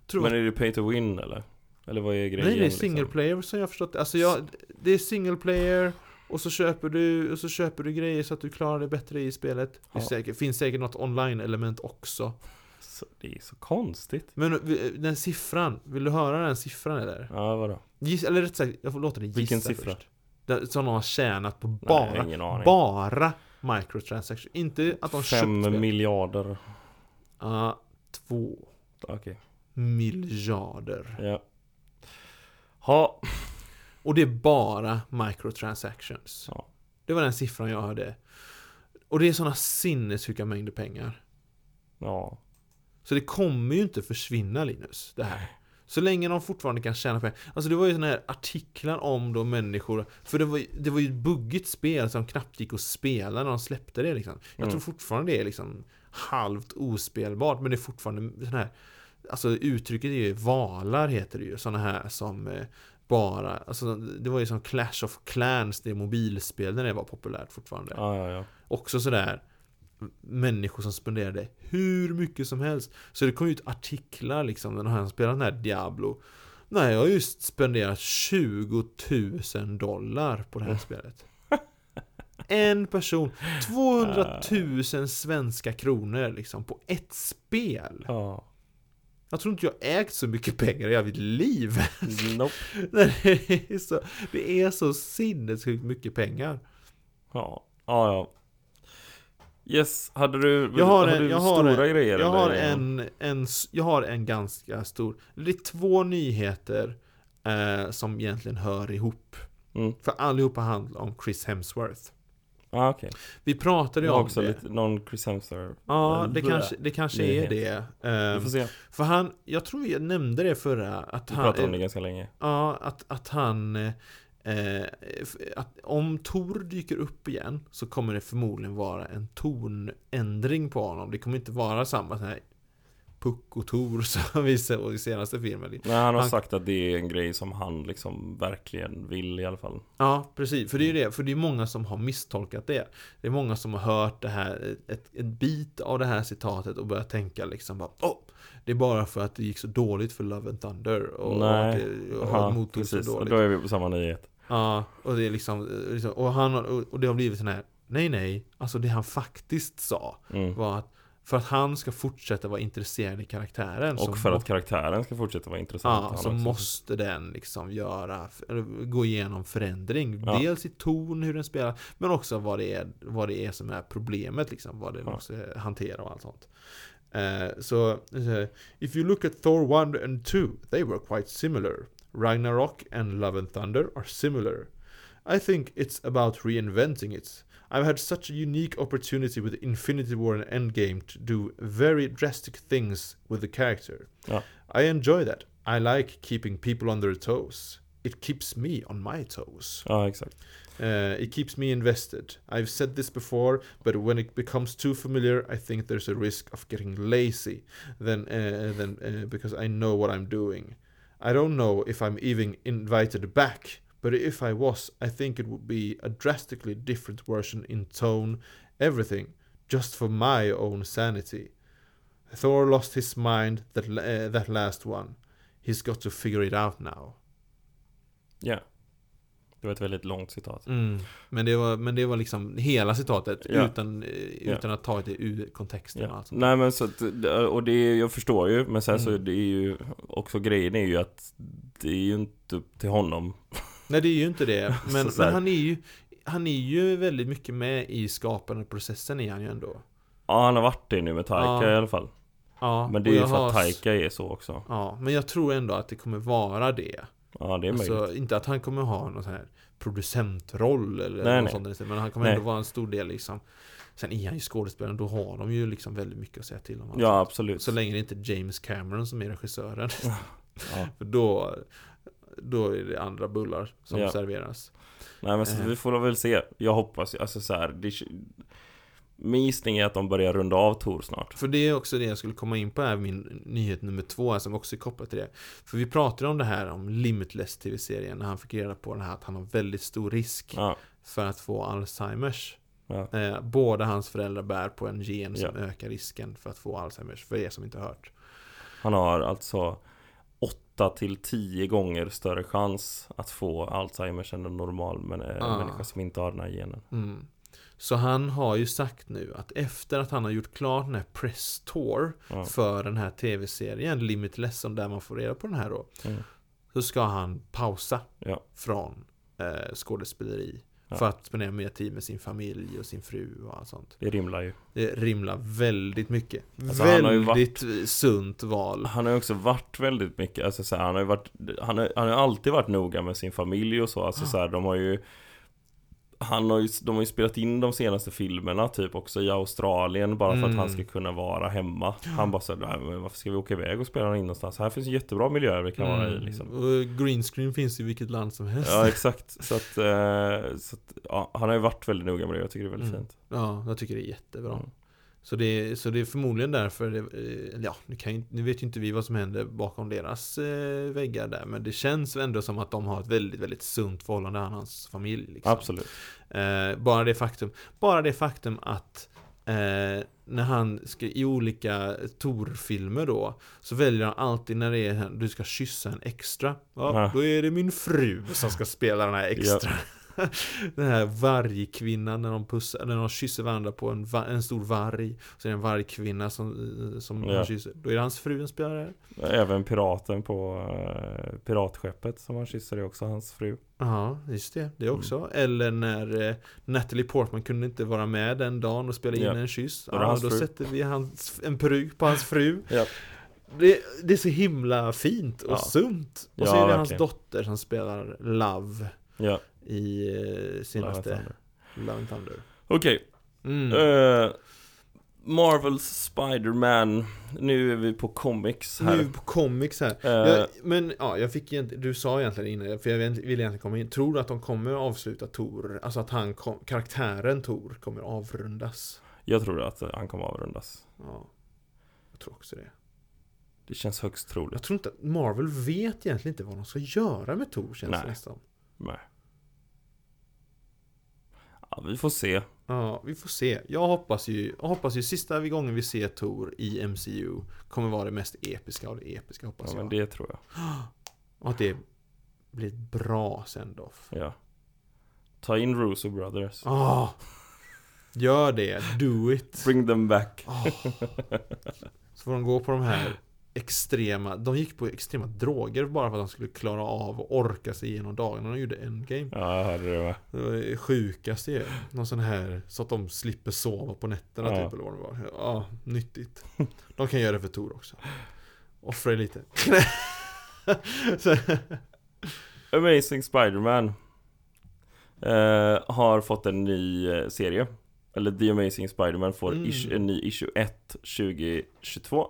tror Men är det pay to win eller? Eller vad är grejen Nej det är liksom? single player som jag har förstått det. Alltså jag, det är single player och så köper du, och så köper du grejer så att du klarar det bättre i spelet. Det Ja. är säkert, finns säkert något online-element också. Så, det är så konstigt Men eh, den siffran, vill du höra den siffran eller? Ja vadå? Giss, eller rätt sagt, jag får låta dig gissa Vilken siffra? först. Den, som de har tjänat på Nej, bara, aning bara microtransaction. Inte att de köpt Fem spel. miljarder Ja, två Okej, miljarder. ja Ha, Och det är bara microtransactions. Ja. Det var den siffran jag hörde. Och det är sådana sinnessjuka mängder pengar. ja Så det kommer ju inte försvinna Linus, det här. Så länge de fortfarande kan tjäna pengar. Alltså det var ju sådana här artiklar om då människor. För det var, det var ju ett buggigt spel som knappt gick att spela när de släppte det liksom. Jag Mm. tror fortfarande det är liksom halvt ospelbart. Men det är fortfarande sån här. Alltså uttrycket är ju valar heter det ju. Sådana här som eh, bara, alltså det var ju som Clash of Clans, det mobilspel när det var populärt fortfarande. Ja ja ja. Också sådär Människor som spenderade hur mycket som helst. Så det kom ut artiklar liksom när han spelade den här Diablo. Nej, jag har just spenderat 20 000 dollar på det här spelet. En person. (laughs) 200 000 svenska kronor liksom på ett spel. Ja Jag tror inte jag ägt så mycket pengar i hela mitt liv Nope (laughs) det, är så, det är så sinnessjukt mycket pengar Ja, ja ja Yes, hade du, Jag har hade en- du jag har stora en- grejer? Jag har en, en, jag har en ganska stor, det är två nyheter eh, som egentligen hör ihop. Mm. För allihopa handlar om Chris Hemsworth. Ja okej Vi pratade ju om också det. lite, någon Chris Hemsworth Ja, det kanske, det kanske är det. Eh, får se, för han, jag tror jag nämnde det förra, att vi han, pratade om det ganska länge ja, att, att han, eh, att om Tor dyker upp igen så kommer det förmodligen vara en tonändring på honom. Det kommer inte vara samma sån här Puck och Tor som (laughs) vi såg i senaste filmen. Nej, han har Han- sagt att det är en grej som han liksom verkligen vill i alla fall. Ja, precis. För det är ju det. För det är många som har misstolkat det. Det är många som har hört det här, ett, en bit av det här citatet och börjat tänka liksom bara Åh! Det är bara för att det gick så dåligt för Love and Thunder och, Nej. och, och Ja, mottog så dåligt. då är vi på samma nyhet. Ja, och det är liksom, liksom och, han, och, det har blivit sån här Nej, nej. Alltså det han faktiskt sa Mm. var att för att han ska fortsätta vara intresserad i karaktären Och för att karaktären ska fortsätta vara intressant. Ja, så också. måste den liksom göra, gå igenom förändring. Ja. Dels i ton, hur den spelar, men också vad det är, vad det är som är problemet, liksom, vad den Ja. måste hantera och allt sånt. Eh, så, eh, if you look at Thor 1 and 2, they were quite similar. Ragnarok and Love and Thunder are similar. I think it's about reinventing it. I've had such a unique opportunity with Infinity War and Endgame to do very drastic things with the character. Ja. I enjoy that. I like keeping people on their toes. It keeps me on my toes. Ja, exakt. Uh, it keeps me invested. I've said this before, but when it becomes too familiar, I think there's a risk of getting lazy. Then, uh, then uh, because I know what I'm doing. I don't know if I'm even invited back, but if I was, I think it would be a drastically different version in tone, everything, just for my own sanity. Thor lost his mind that uh, that last one. He's got to figure it out now. Ja. Det var ett väldigt långt citat. Men, det var, men det var liksom hela citatet Ja. utan, eh, utan att ta det ur kontexten och allt sånt. Nej men så att, och det är, jag förstår ju, men sen så Mm. det är ju också grejen är ju att det är ju inte upp till honom. Nej det är ju inte det. (laughs) Men, men han är ju Han är ju väldigt mycket med i skapandeprocessen är han ju ändå. Ja han har varit det nu med Taika Ja. i alla fall. Ja, Men det är ju för att har- Taika är så också. Ja, men jag tror ändå att det kommer vara det. Ja det är möjligt. Alltså, inte att han kommer ha någon sån här producentroll eller Nej, något nej. sånt. Men han kommer Nej. ändå vara en stor del liksom. Sen är han ju skådespelare, då har de ju liksom väldigt mycket att säga till om. Ja absolut. Så länge det inte är James Cameron som är regissören. Ja. (laughs) För då, då är det andra bullar som Ja. serveras. Nej men så Eh. vi får väl se. Jag hoppas alltså så här, det, Min gissning är att de börjar runda av Tor snart. För det är också det jag skulle komma in på här, min nyhet nummer två här, som också är kopplat till det. För vi pratade om det här om Limitless TV-serien, när han fick reda på det här att han har väldigt stor risk Ja, för att få Alzheimers. ja, Eh, båda hans föräldrar bär på en gen som Ja. ökar risken för att få Alzheimers, för er som inte har hört. Han har alltså 8 till 10 gånger större chans att få Alzheimers än en normal men, eh, Ah. människa som inte har den här genen. Mm. Så han har ju sagt nu att efter att han har gjort klart den här press tour Ja. för den här tv-serien Limitless, som där man får reda på den här då, Mm. så ska han pausa Ja. från eh, skådespeleri. Ja. För att spendera mer tid med sin familj och sin fru och allt sånt. Det rimlar ju. Det rimlar väldigt mycket. Alltså, han har ju väldigt sunt val. Han har ju också varit väldigt mycket, alltså så här, han har ju varit, han har, han har alltid varit noga med sin familj och så, alltså så här, de har ju han har ju, de har ju spelat in de senaste filmerna typ också i Australien bara för att Mm. han ska kunna vara hemma Han bara såhär, "Nej, men varför ska vi åka iväg och spela in någonstans? Här finns jättebra miljöer vi kan vara i Mm. liksom Och green screen finns i vilket land som helst. Ja exakt, så att, eh, så att ja, han har ju varit väldigt noga med det, jag tycker det är väldigt Mm. fint Ja, jag tycker det är jättebra. Så, det är, så det är förmodligen därför, det, eh, ja, nu, kan ju, nu vet ju inte vi vad som händer bakom deras eh, väggar där, men det känns ändå som att de har ett väldigt, väldigt sunt förhållande, han och hans familj. Liksom. Absolut Eh, bara det faktum, bara det faktum att eh, när han ska i olika Tor-filmer då Så väljer han alltid när det är du ska kyssa en extra Ja. då är det min fru som ska spela den här extra (laughs) Den här vargkvinnan när de pussar, när de kysser varandra på en, en stor varg Så är det en vargkvinna som, eh, som Ja. han kysser Då är det hans fru som spelar Även piraten på eh, piratskeppet som han kysser är också hans fru Ja, just det. Det också. Mm. Eller när eh, Natalie Portman kunde inte vara med den dagen och spela in Ja. en kyss. Ja, hans då fru. sätter vi hans, en peruk på hans fru. Ja. Det, det är så himla fint och Ja. sunt. Och Ja, så är det hans verkligen. dotter som spelar Love Ja, i eh, senaste. Love and Thunder. Okej, Mm. eh, Marvels Spider-Man. Nu är vi på comics här. Nu på comics här. Eh, Jag, men ja, jag fick egent- du sa egentligen innan, för jag vill vill egentligen komma in. Tror du att de kommer avsluta Tor? Alltså att han, kom, karaktären Tor kommer avrundas? Jag tror att han kommer avrundas. Ja, jag tror också det. Det känns högst troligt. Jag tror inte Marvel vet egentligen inte vad de ska göra med Tor känns Nej. det nästan. Nej. Ja, vi får se. Ja, vi får se. Jag hoppas ju, jag hoppas ju sista gången vi ser Tor i MCU kommer vara det mest episka av det episka hoppas Ja, jag. men det tror jag. Och att det blir ett bra send-off. Ja. Ta in Russo Brothers. Ah, gör det, do it. Bring them back. Ah. Så får de gå på de här extrema, de gick på extrema droger bara för att de skulle klara av och orka sig igenom dagen när de gjorde Endgame. Ja, var det sjukaste ju. Någon sån här, så att de slipper sova på nätterna Ja. typ eller vad det var. Ja, nyttigt. De kan göra det för Tor också. Offra lite. (laughs) Amazing Spider-Man eh, har fått en ny eh, serie. Eller The Amazing Spider-Man får Mm. en ny issue 1 2022.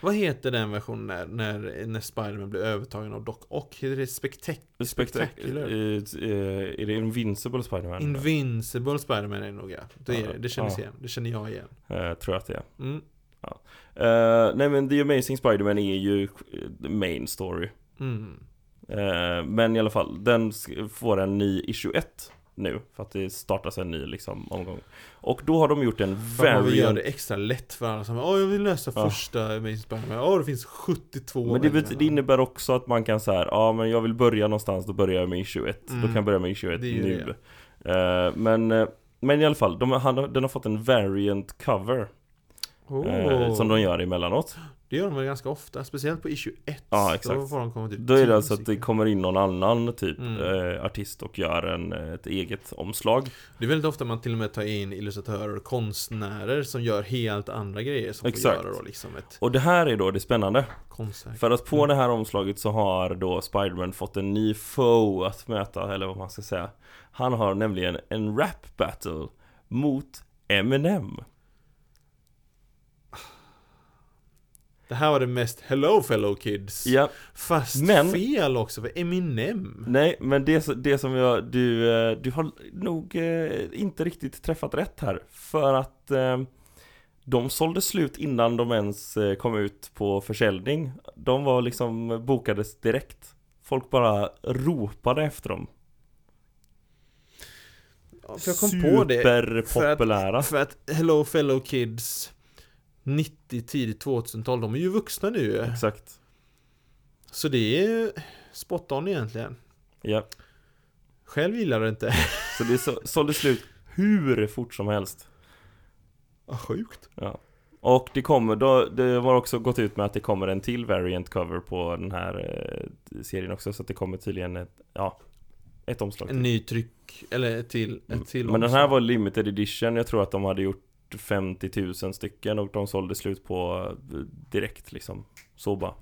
Vad heter den versionen när, när, när Spiderman blir övertagen av Doc Ock? Heter det Spectac Spectacular. Är det Invincible Spider-Man? Invincible Spiderman är det nog ja. Det, är, Ja, det, känns ja. igen. Det känner jag igen. Eh, tror jag att det är. Mm. Eh, nej men The Amazing Spider-Man är ju main story. Mm. Eh, men i alla fall, den får en ny issue 1 nu. För att det startas en ny liksom omgång. Och då har de gjort en För man vill göra variant. det extra lätt för alla som Åh jag vill läsa Ja. första Amazing Spiderman. Åh det finns 72 Men det, bet- det innebär också att man kan säga ja men jag vill börja någonstans, då börjar jag med issue 1. Då Mm. kan jag börja med issue 1 Det är ju nu. Eh, men, eh, men i alla fall, de, han, den har fått en variant cover. Eh, som de gör emellanåt. Det gör de väl ganska ofta, speciellt på issue 1 Ja, exakt. Då får de komma ut Då är det alltså att det kommer in någon annan typ Mm. eh, artist och gör en, eh, ett eget omslag. Det är väldigt ofta man till och med tar in illustratörer och konstnärer som gör helt andra grejer som Exakt. får göra då liksom ett Och det här är då det spännande. konstverk För att på Mm. det här omslaget så har då Spiderman fått en ny foe att möta, eller vad man ska säga. Han har nämligen en rap battle mot Eminem. Det här var det mest Hello fellow kids Ja, Fast Men- fel också för Eminem nej, men det, det som jag, du, eh, du har nog eh, inte riktigt träffat rätt här. För att eh, de sålde slut innan de ens kom ut på försäljning. De var liksom bokades direkt. Folk bara ropade efter dem. ja, För jag kom på det Superpopulära. För att Hello fellow kids 90, tidigt 2000-tal, de är ju vuxna nu Exakt. Så det är spot on egentligen Ja. Själv gillar det inte Så det så, sålde slut hur fort som helst. Vad sjukt Ja. Och det kommer, då, det var också gått ut med att det kommer en till variant cover på den här eh, serien också. Så att det kommer tydligen ett, ja, ett omslag En till. ny tryck, eller ett till, ett till Men den här var limited edition. Jag tror att de hade gjort 50 000 stycken och de sålde slut på eh, direkt liksom. Så bara.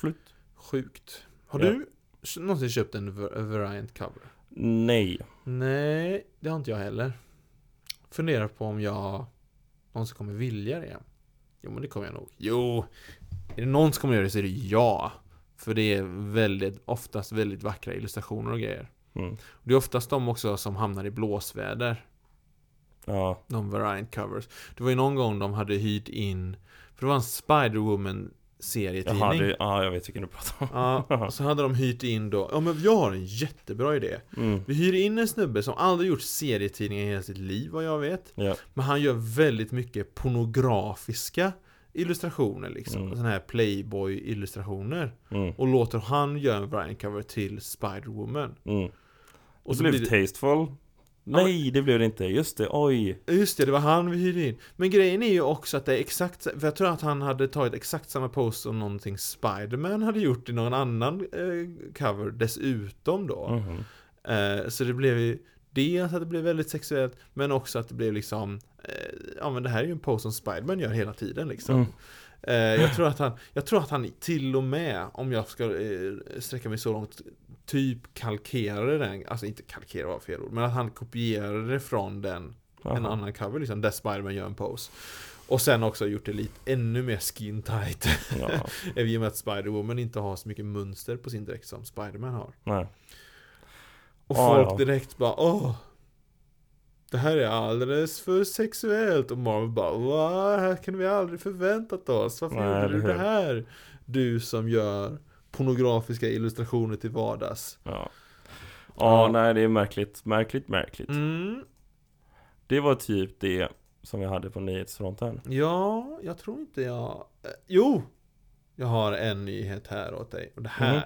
Slut. Sjukt Har Ja. du någonsin köpt en var- variant cover? Nej. Nej, det har inte jag heller Funderar på om jag någonsin kommer vilja det Jo men det kommer jag nog Jo Är det någon som kommer göra det så är det jag För det är väldigt, oftast väldigt vackra illustrationer och grejer Mm. Det är oftast de också som hamnar i blåsväder Ja. De variant covers Det var ju någon gång de hade hyrt in För det var en Spider-Woman serietidning Jaha, det, ja, jag vet vilken du pratar om. Ja, och så hade de hyrt in då Ja men jag har en jättebra idé Mm. Vi hyr in en snubbe som aldrig gjort serietidningar i hela sitt liv vad jag vet Ja. Men han gör väldigt mycket pornografiska illustrationer liksom Mm. Sådana här Playboy-illustrationer Mm. Och låter han göra en variant cover till Spider-Woman Mm. Och Och så blev blir det tasteful. Nej, det blev det inte. Just det, oj. Just det, det var han vi hyrde in Men grejen är ju också att det är exakt För jag tror att han hade tagit exakt samma post som någonting Spider-Man hade gjort i någon annan eh, cover dessutom då Mhm. Eh, så det blev ju dels att det blev väldigt sexuellt Men också att det blev liksom eh, Ja men det här är ju en pose som Spiderman gör hela tiden liksom Mm. eh, jag, tror att han, jag tror att han till och med Om jag ska eh, sträcka mig så långt Typ kalkerade den Alltså inte kalkera var fel ord Men att han kopierade det från den En Jaha. annan cover liksom Där Spiderman gör en pose Och sen också gjort det lite ännu mer skin tight Ja, (laughs) I och med att Spider-Woman inte har så mycket mönster på sin dräkt som Spider-Man har nej. Och Ja, folk ja. direkt bara åh Det här är alldeles för sexuellt och Marvel bara va? Det här kan vi aldrig förväntat oss Varför Nej, gjorde du det här? Du som gör pornografiska illustrationer till vardags Ja. Ja. nej det är märkligt, märkligt, märkligt. mm. Det var typ det som jag hade på nyhetsfronten. Ja, jag tror inte jag eh, Jo! Jag har en nyhet här åt dig och det här Mhm.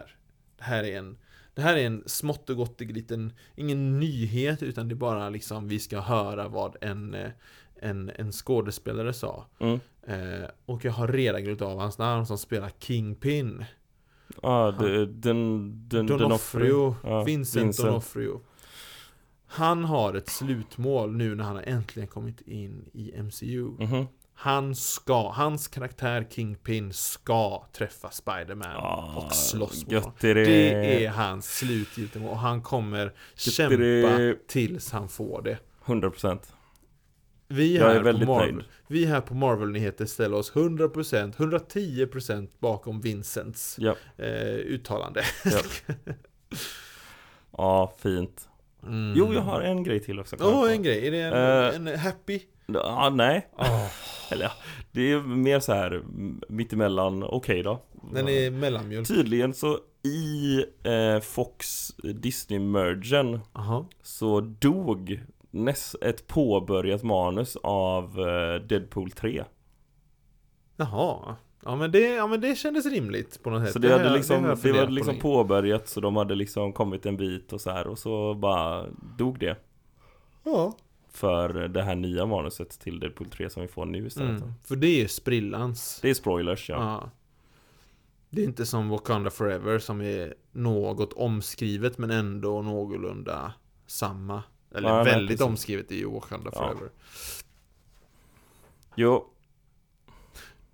Det här är en Det här är en smått och gottig liten Ingen nyhet utan det är bara liksom Vi ska höra vad en eh, En, en skådespelare sa Mm. eh, Och jag har redan glömt av hans namn som spelar Kingpin Ja, det- den, den, Donofrio Ja, Vincent, Vincent. Donofrio Han har ett slutmål nu när han har äntligen kommit in i MCU Mhm. Han ska, hans karaktär Kingpin ska träffa Spider-Man Ja, och slåss mot honom. det. Det är hans slutgiltiga mål och han kommer kämpa det. tills han får det 100% Vi Jag är väldigt Marvel, nöjd. vi här på Marvel-nyheter ställer oss 100% 110% bakom Vincents Ja, eh, uttalande ja. (laughs) ja, fint mm. Jo, jag har en grej till också Åh, på. en grej, är det en, Eh. en happy? Ja, nej Oh, (laughs) Eller det är mer så här mittemellan, okej då den är mellanmjölk Tydligen så i eh, Fox Disney-mergen så dog näst, ett påbörjat manus av eh, Deadpool 3 Jaha. Ja men, det, ja men det kändes rimligt på något sätt. Så det, har hade jag- liksom, det, funderat var liksom påbörjat så de hade liksom kommit en bit och så här och så bara dog det. Ja. För det här nya manuset till Deadpool 3 som vi får nu istället mm, För det är sprillans. Det är spoilers ja, Ja. Det är inte som Wakanda Forever som är något omskrivet men ändå någorlunda samma. Eller Ja, nej, väldigt precis. omskrivet i Wakanda Ja. Forever. Jo,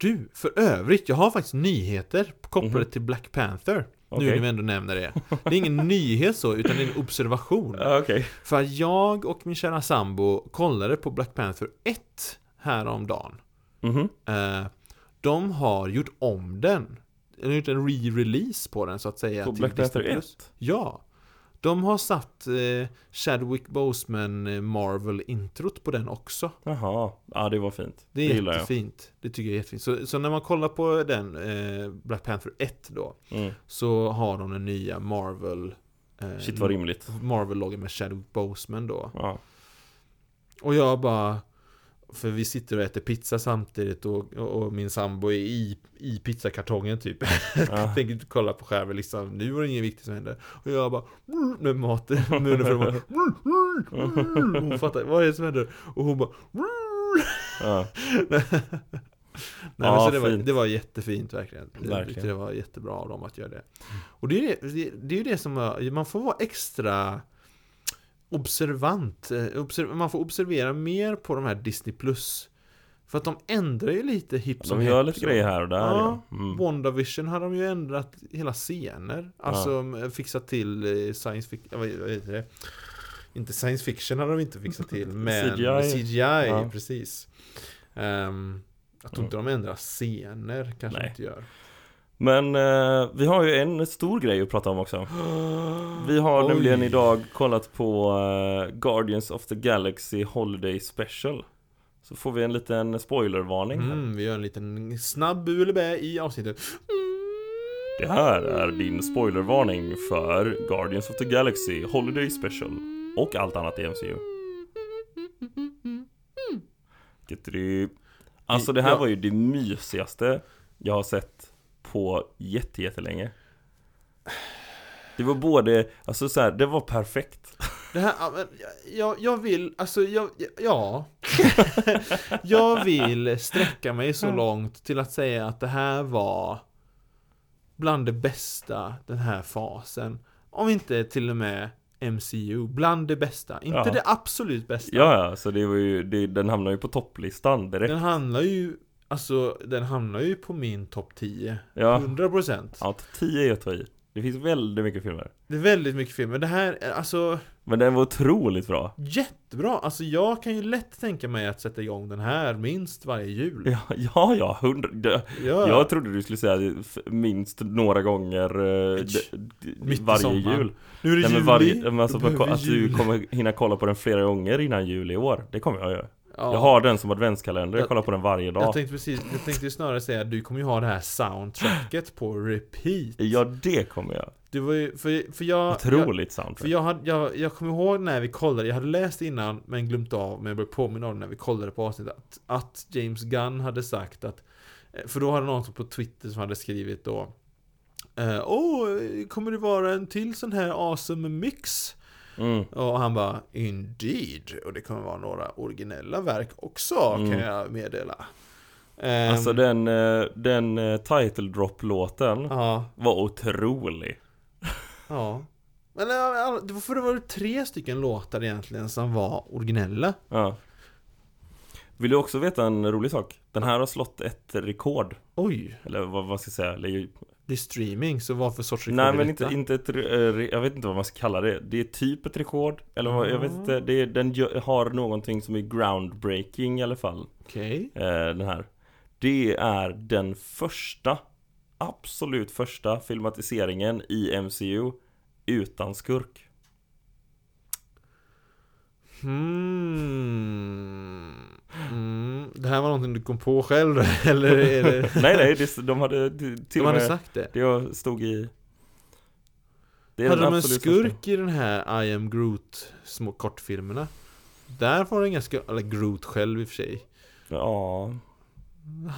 Du, för övrigt, jag har faktiskt nyheter kopplade Mhm. till Black Panther. okej Nu när vi ändå nämner det. Det är ingen (laughs) nyhet så, utan det är en observation. Okej För jag och min kära sambo kollade på Black Panther 1 häromdagen. Mhm. Eh, de har gjort om den. De har gjort en re-release på den så att säga. På till Black Panther Disney+. 1? Ja. De har satt eh, Chadwick Boseman eh, Marvel-introt på den också. Jaha, ja det var fint Det är jag jättefint. Det tycker jag är jättefint. Så, så när man kollar på den, eh, Black Panther 1 då, mm. så har de den nya Marvel eh, Shit vad rimligt Marvel-loggen med Chadwick Boseman då. Ja, Och jag bara För vi sitter och äter pizza samtidigt och, och, och min sambo är i, i pizzakartongen typ ja. Jag (laughs) tänker inte kolla på skärmen liksom Nu var det inget viktigt som hände Och jag bara "Mm", Med mat i munnen för att Hon fattar, vad är det som händer? Och hon bara "Mm." ja. (laughs) Nej Ja, så det var, fint. det var jättefint verkligen Jag Verkligen. tyckte det var jättebra av dem att göra det Och det är det, det, det är ju det som Man får vara extra Observant eh, observ, Man får observera mer på de här Disney Plus För att de ändrar ju lite hipp som De gör lite så. grejer här och där Ja, ja. Mm. WandaVision har de ju ändrat hela scener Alltså eh, fixat till eh, science fiction, vad heter det? Inte science fiction har de inte fixat till (laughs) men CGI. CGI, Ja. precis Ehm, Jag tror inte de ändrar scener, kanske Nej. inte gör Men eh, vi har ju en stor grej att prata om också Vi har (gasps) Oj. nämligen idag kollat på eh, Guardians of the Galaxy Holiday Special Så får vi en liten spoilervarning här. mm, Vi gör en liten snabb bu eller bä i avsnittet Det här är din spoilervarning för Guardians of the Galaxy Holiday Special Och allt annat i MCU Tittri. Alltså det här Ja. var ju det mysigaste jag har sett på jätte, jättelänge. Det var både, alltså så här, det var perfekt. Det här, jag, jag vill, alltså jag, ja. (laughs) Jag vill sträcka mig så långt till att säga att det här var Bland det bästa den här fasen. Om inte till och med MCU, bland det bästa. Inte Ja. det absolut bästa. Ja, ja, så det var ju, det, den hamnar ju på topplistan direkt. Den handlar ju, alltså den hamnar ju på min topp 10 Ja, 100% ja 10 är att ta i Det finns väldigt mycket filmer Det är väldigt mycket filmer. Det här, är- alltså Men den var otroligt bra Jättebra! Alltså jag kan ju lätt tänka mig att sätta igång den här minst varje jul. Ja, ja, ja hundra Ja. Jag trodde du skulle säga minst några gånger eh, mitt varje sommaren. jul Nu är det Nej, men juli, varje, men alltså, att jul. du kommer hinna kolla på den flera gånger innan jul i år Det kommer jag göra Ja. Jag har den som adventskalender, jag Jag- kollar på den varje dag Jag tänkte precis, jag tänkte ju snarare säga att du kommer ju ha det här soundtracket på repeat. Ja, det kommer jag Det var ju, för, för jag... jag Otroligt för soundtrack jag, hade, jag, jag kommer ihåg när vi kollade, jag hade läst innan men glömt av, men jag blev påminn om det när vi kollade på avsnittet att, att James Gunn hade sagt att eh, För då hade någon på Twitter som hade skrivit då eh, Åh, kommer det vara en till sån här awesome mix? Mm. Och han bara Indeed, och det kommer vara några originella verk också Mm. kan jag meddela. Ehm, Alltså den, eh, den eh, title drop-låten Ja, var otrolig. (laughs) Ja. Men eh, för det var tre stycken låtar egentligen som var originella. Ja. Vill du också veta en rolig sak? Den här har slått ett rekord. Oj, Eller vad, vad ska jag säga? Det är streaming, så vad för sorts rekord Nej men inte, inte ett, jag vet inte vad man ska kalla det. Det är typ ett rekord Eller vad, jag vet Ah. inte det är, Den har någonting som är groundbreaking i alla fall. Okej. Eh, Den här. Det är den första Absolut första filmatiseringen i MCU Utan skurk Hmm. Mm. Det här var någonting du kom på själv (laughs) eller det... (laughs) Nej nej, det, de hade till De hade med sagt det? Det stod i det Hade de en skurk första. i den här I am Groot små kortfilmerna? Där var det skurk, eller Groot själv i och för sig Ja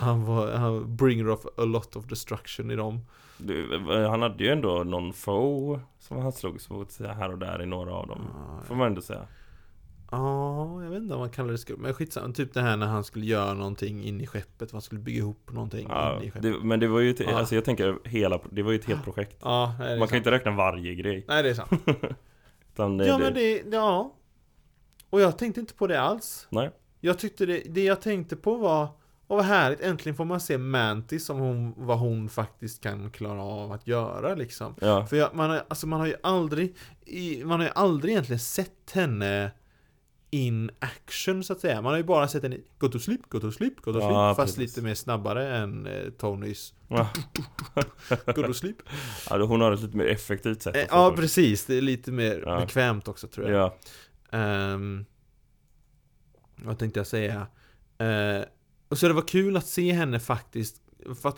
Han var, han bringer off a lot of destruction i dem du, Han hade ju ändå någon foe Som han slogs mot här och där i några av dem Ja, Får man ändå säga Ja, jag vet inte om man kallar det skurk Men skitsamma, typ det här när han skulle göra någonting in i skeppet Man skulle bygga ihop någonting ja, in i skeppet. det, Men det var ju ett, Ja. alltså jag tänker hela Det var ju ett helt projekt. Ja, det Man kan ju sant. inte räkna varje grej. Nej, det är sant. (laughs) Det, Ja men det, ja. Och jag tänkte inte på det alls. Nej. Jag tyckte det, det jag tänkte på var Åh vad härligt, äntligen får man se Mantis som hon, vad hon faktiskt kan klara av att göra liksom. Ja, För jag, man, har, alltså man har ju aldrig Man har ju aldrig egentligen sett henne in action så att säga Man har ju bara sett henne Go to sleep, go to sleep, go to sleep Ja, Fast precis. lite mer snabbare än eh, Tonys Ja. (laughs) Go to sleep ja, hon har ett lite mer effektivt sätt eh, Ja precis, det är lite mer Ja. bekvämt också tror jag Ja, Ehm, vad tänkte jag säga? Eh, och så det var kul att se henne faktiskt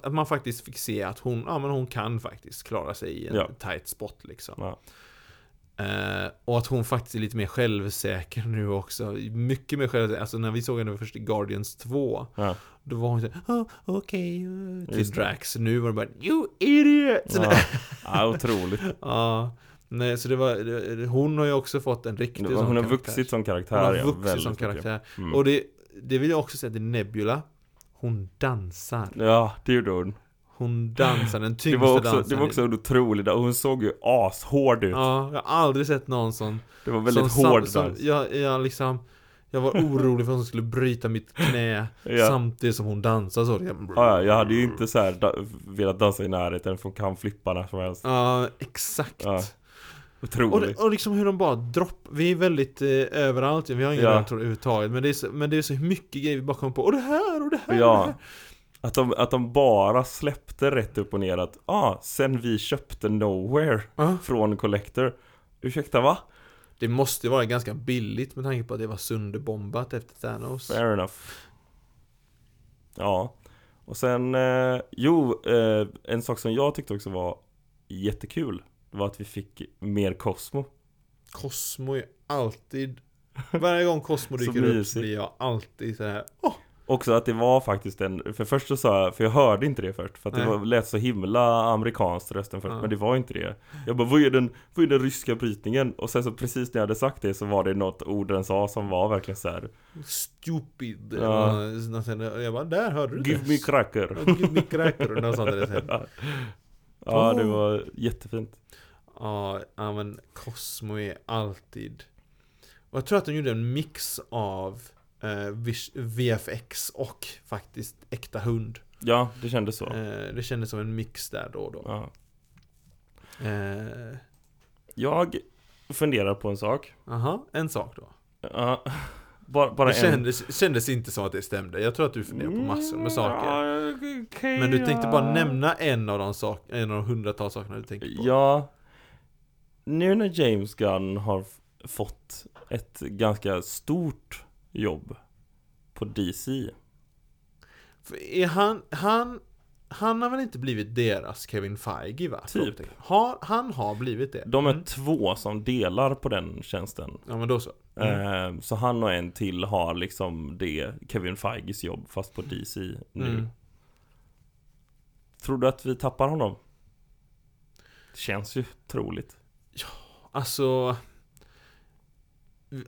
att man faktiskt fick se att hon, ja men hon kan faktiskt klara sig i en Ja. tight spot liksom. Eh, och att hon faktiskt är lite mer självsäker nu också. Mycket mer självsäker. Alltså när vi såg henne först i Guardians 2. ja, Då var hon såhär, oh, okej, eh," till Just det. Drax. Nu var det bara, you idiot! ja. ja otroligt (laughs) Ja. Nej, så det var, det, hon har ju också fått en riktig sån Hon har karaktär. vuxit som karaktär Hon har ja, vuxit som karaktär. Mm. Och det, det vill jag också säga till Nebula. Hon dansar. Ja, det gjorde hon Hon dansar den Det tyngsta var också, dansen. det var också en otrolig dans, hon såg ju ashård ut Ja, jag har aldrig sett någon som... Det var väldigt som, hård som, dans jag, jag liksom... Jag var orolig för att hon skulle bryta mitt knä (laughs) ja. samtidigt som hon dansar så. Jag, Ja, ja, jag hade ju inte så här da- velat dansa i närheten för hon kan flippa när som helst Ja, exakt. Ja, Och, Otroligt det, och liksom hur de bara dropp Vi är väldigt eh, överallt, vi har ingen Ja. ja. överhuvudtaget men det, är så, men det är så mycket grejer vi bara kommer på Och det här och det här och det Ja, här. Att de, att de bara släppte rätt upp och ner att ah, sen vi köpte Nowhere Ja. från Collector Ursäkta va? Det måste ju vara ganska billigt med tanke på att det var sönderbombat efter Thanos Fair enough Ja Och sen, eh, jo, eh, en sak som jag tyckte också var jättekul var att vi fick mer Cosmo Cosmo är alltid Varje gång Cosmo (laughs) dyker upp blir jag alltid så här. Åh! Också att det var faktiskt en, för först så sa jag, för jag hörde inte det först För att det var, lät så himla amerikanskt rösten först, Ja. men det var inte det Jag bara, vad är, den, vad är den ryska brytningen? Och sen så precis när jag hade sagt det så var det något ord den sa som var verkligen så här. Stupid Ja. ja. Och jag bara, där hörde du Give det me cracker Give me cracker något sånt där sen. (laughs) Ja, det var jättefint Ja, ja men Cosmo är alltid Och jag tror att de gjorde en mix av VFX och faktiskt äkta hund Ja, det kändes så eh, Det kändes som en mix där då och då ja. eh, Jag funderar på en sak. Aha, en sak då. Ja, bara, bara Det en. kändes, kändes inte som att det stämde. Jag tror att du funderar på massor med saker. Ja, okej, Men du tänkte bara ja. nämna en av de sak, en av de hundratals sakerna du tänkte på. Ja Nu när James Gunn har fått ett ganska stort jobb på DC För är han, han, han har väl inte blivit deras Kevin Feige va? Typ. Har, han har blivit det. De är Mm. två som delar på den tjänsten Ja men då så. Mm. Eh, Så han och en till har liksom det Kevin Feiges jobb fast på DC nu Mm. Tror du att vi tappar honom? Det känns ju troligt Alltså...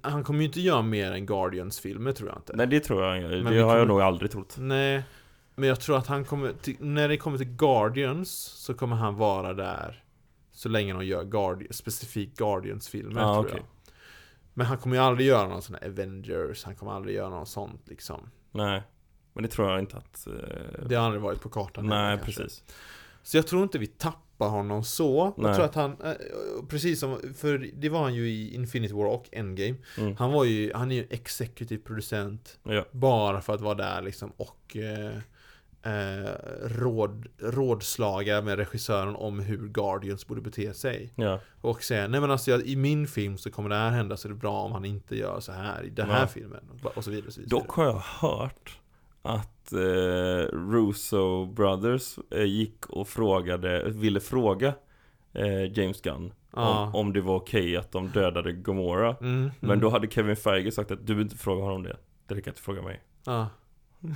Han kommer ju inte göra mer än Guardians-filmer tror jag inte. Nej det tror jag, det Men har jag nog aldrig trott Nej. Men jag tror att han kommer, till, när det kommer till Guardians så kommer han vara där Så länge de gör Guardi specifikt Guardians-filmer Ja, tror okej. jag Men han kommer ju aldrig göra någon sån här Avengers, han kommer aldrig göra något sånt liksom Nej Men det tror jag inte att eh, Det har aldrig varit på kartan heller, Nej kanske. Så jag tror inte vi tappar honom så Nej. Jag tror att han, eh, precis som, för det var han ju i Infinity War och Endgame mm. Han var ju, han är ju executive producent Ja, Bara för att vara där liksom och eh, eh, råd, rådslaga med regissören om hur Guardians borde bete sig. ja, Och säga, nej men alltså jag, i min film så kommer det här hända så är det bra om han inte gör så här i den här Ja. filmen. Och, och så vidare. Och så vidare. Dock har jag hört att eh, Russo Brothers eh, gick och frågade, ville fråga eh, James Gunn Ja. om, om det var okej att de dödade Gomorra Mm, Men mm. då hade Kevin Feige sagt att du behöver inte fråga honom det Det räcker att du frågar mig Ja. (laughs)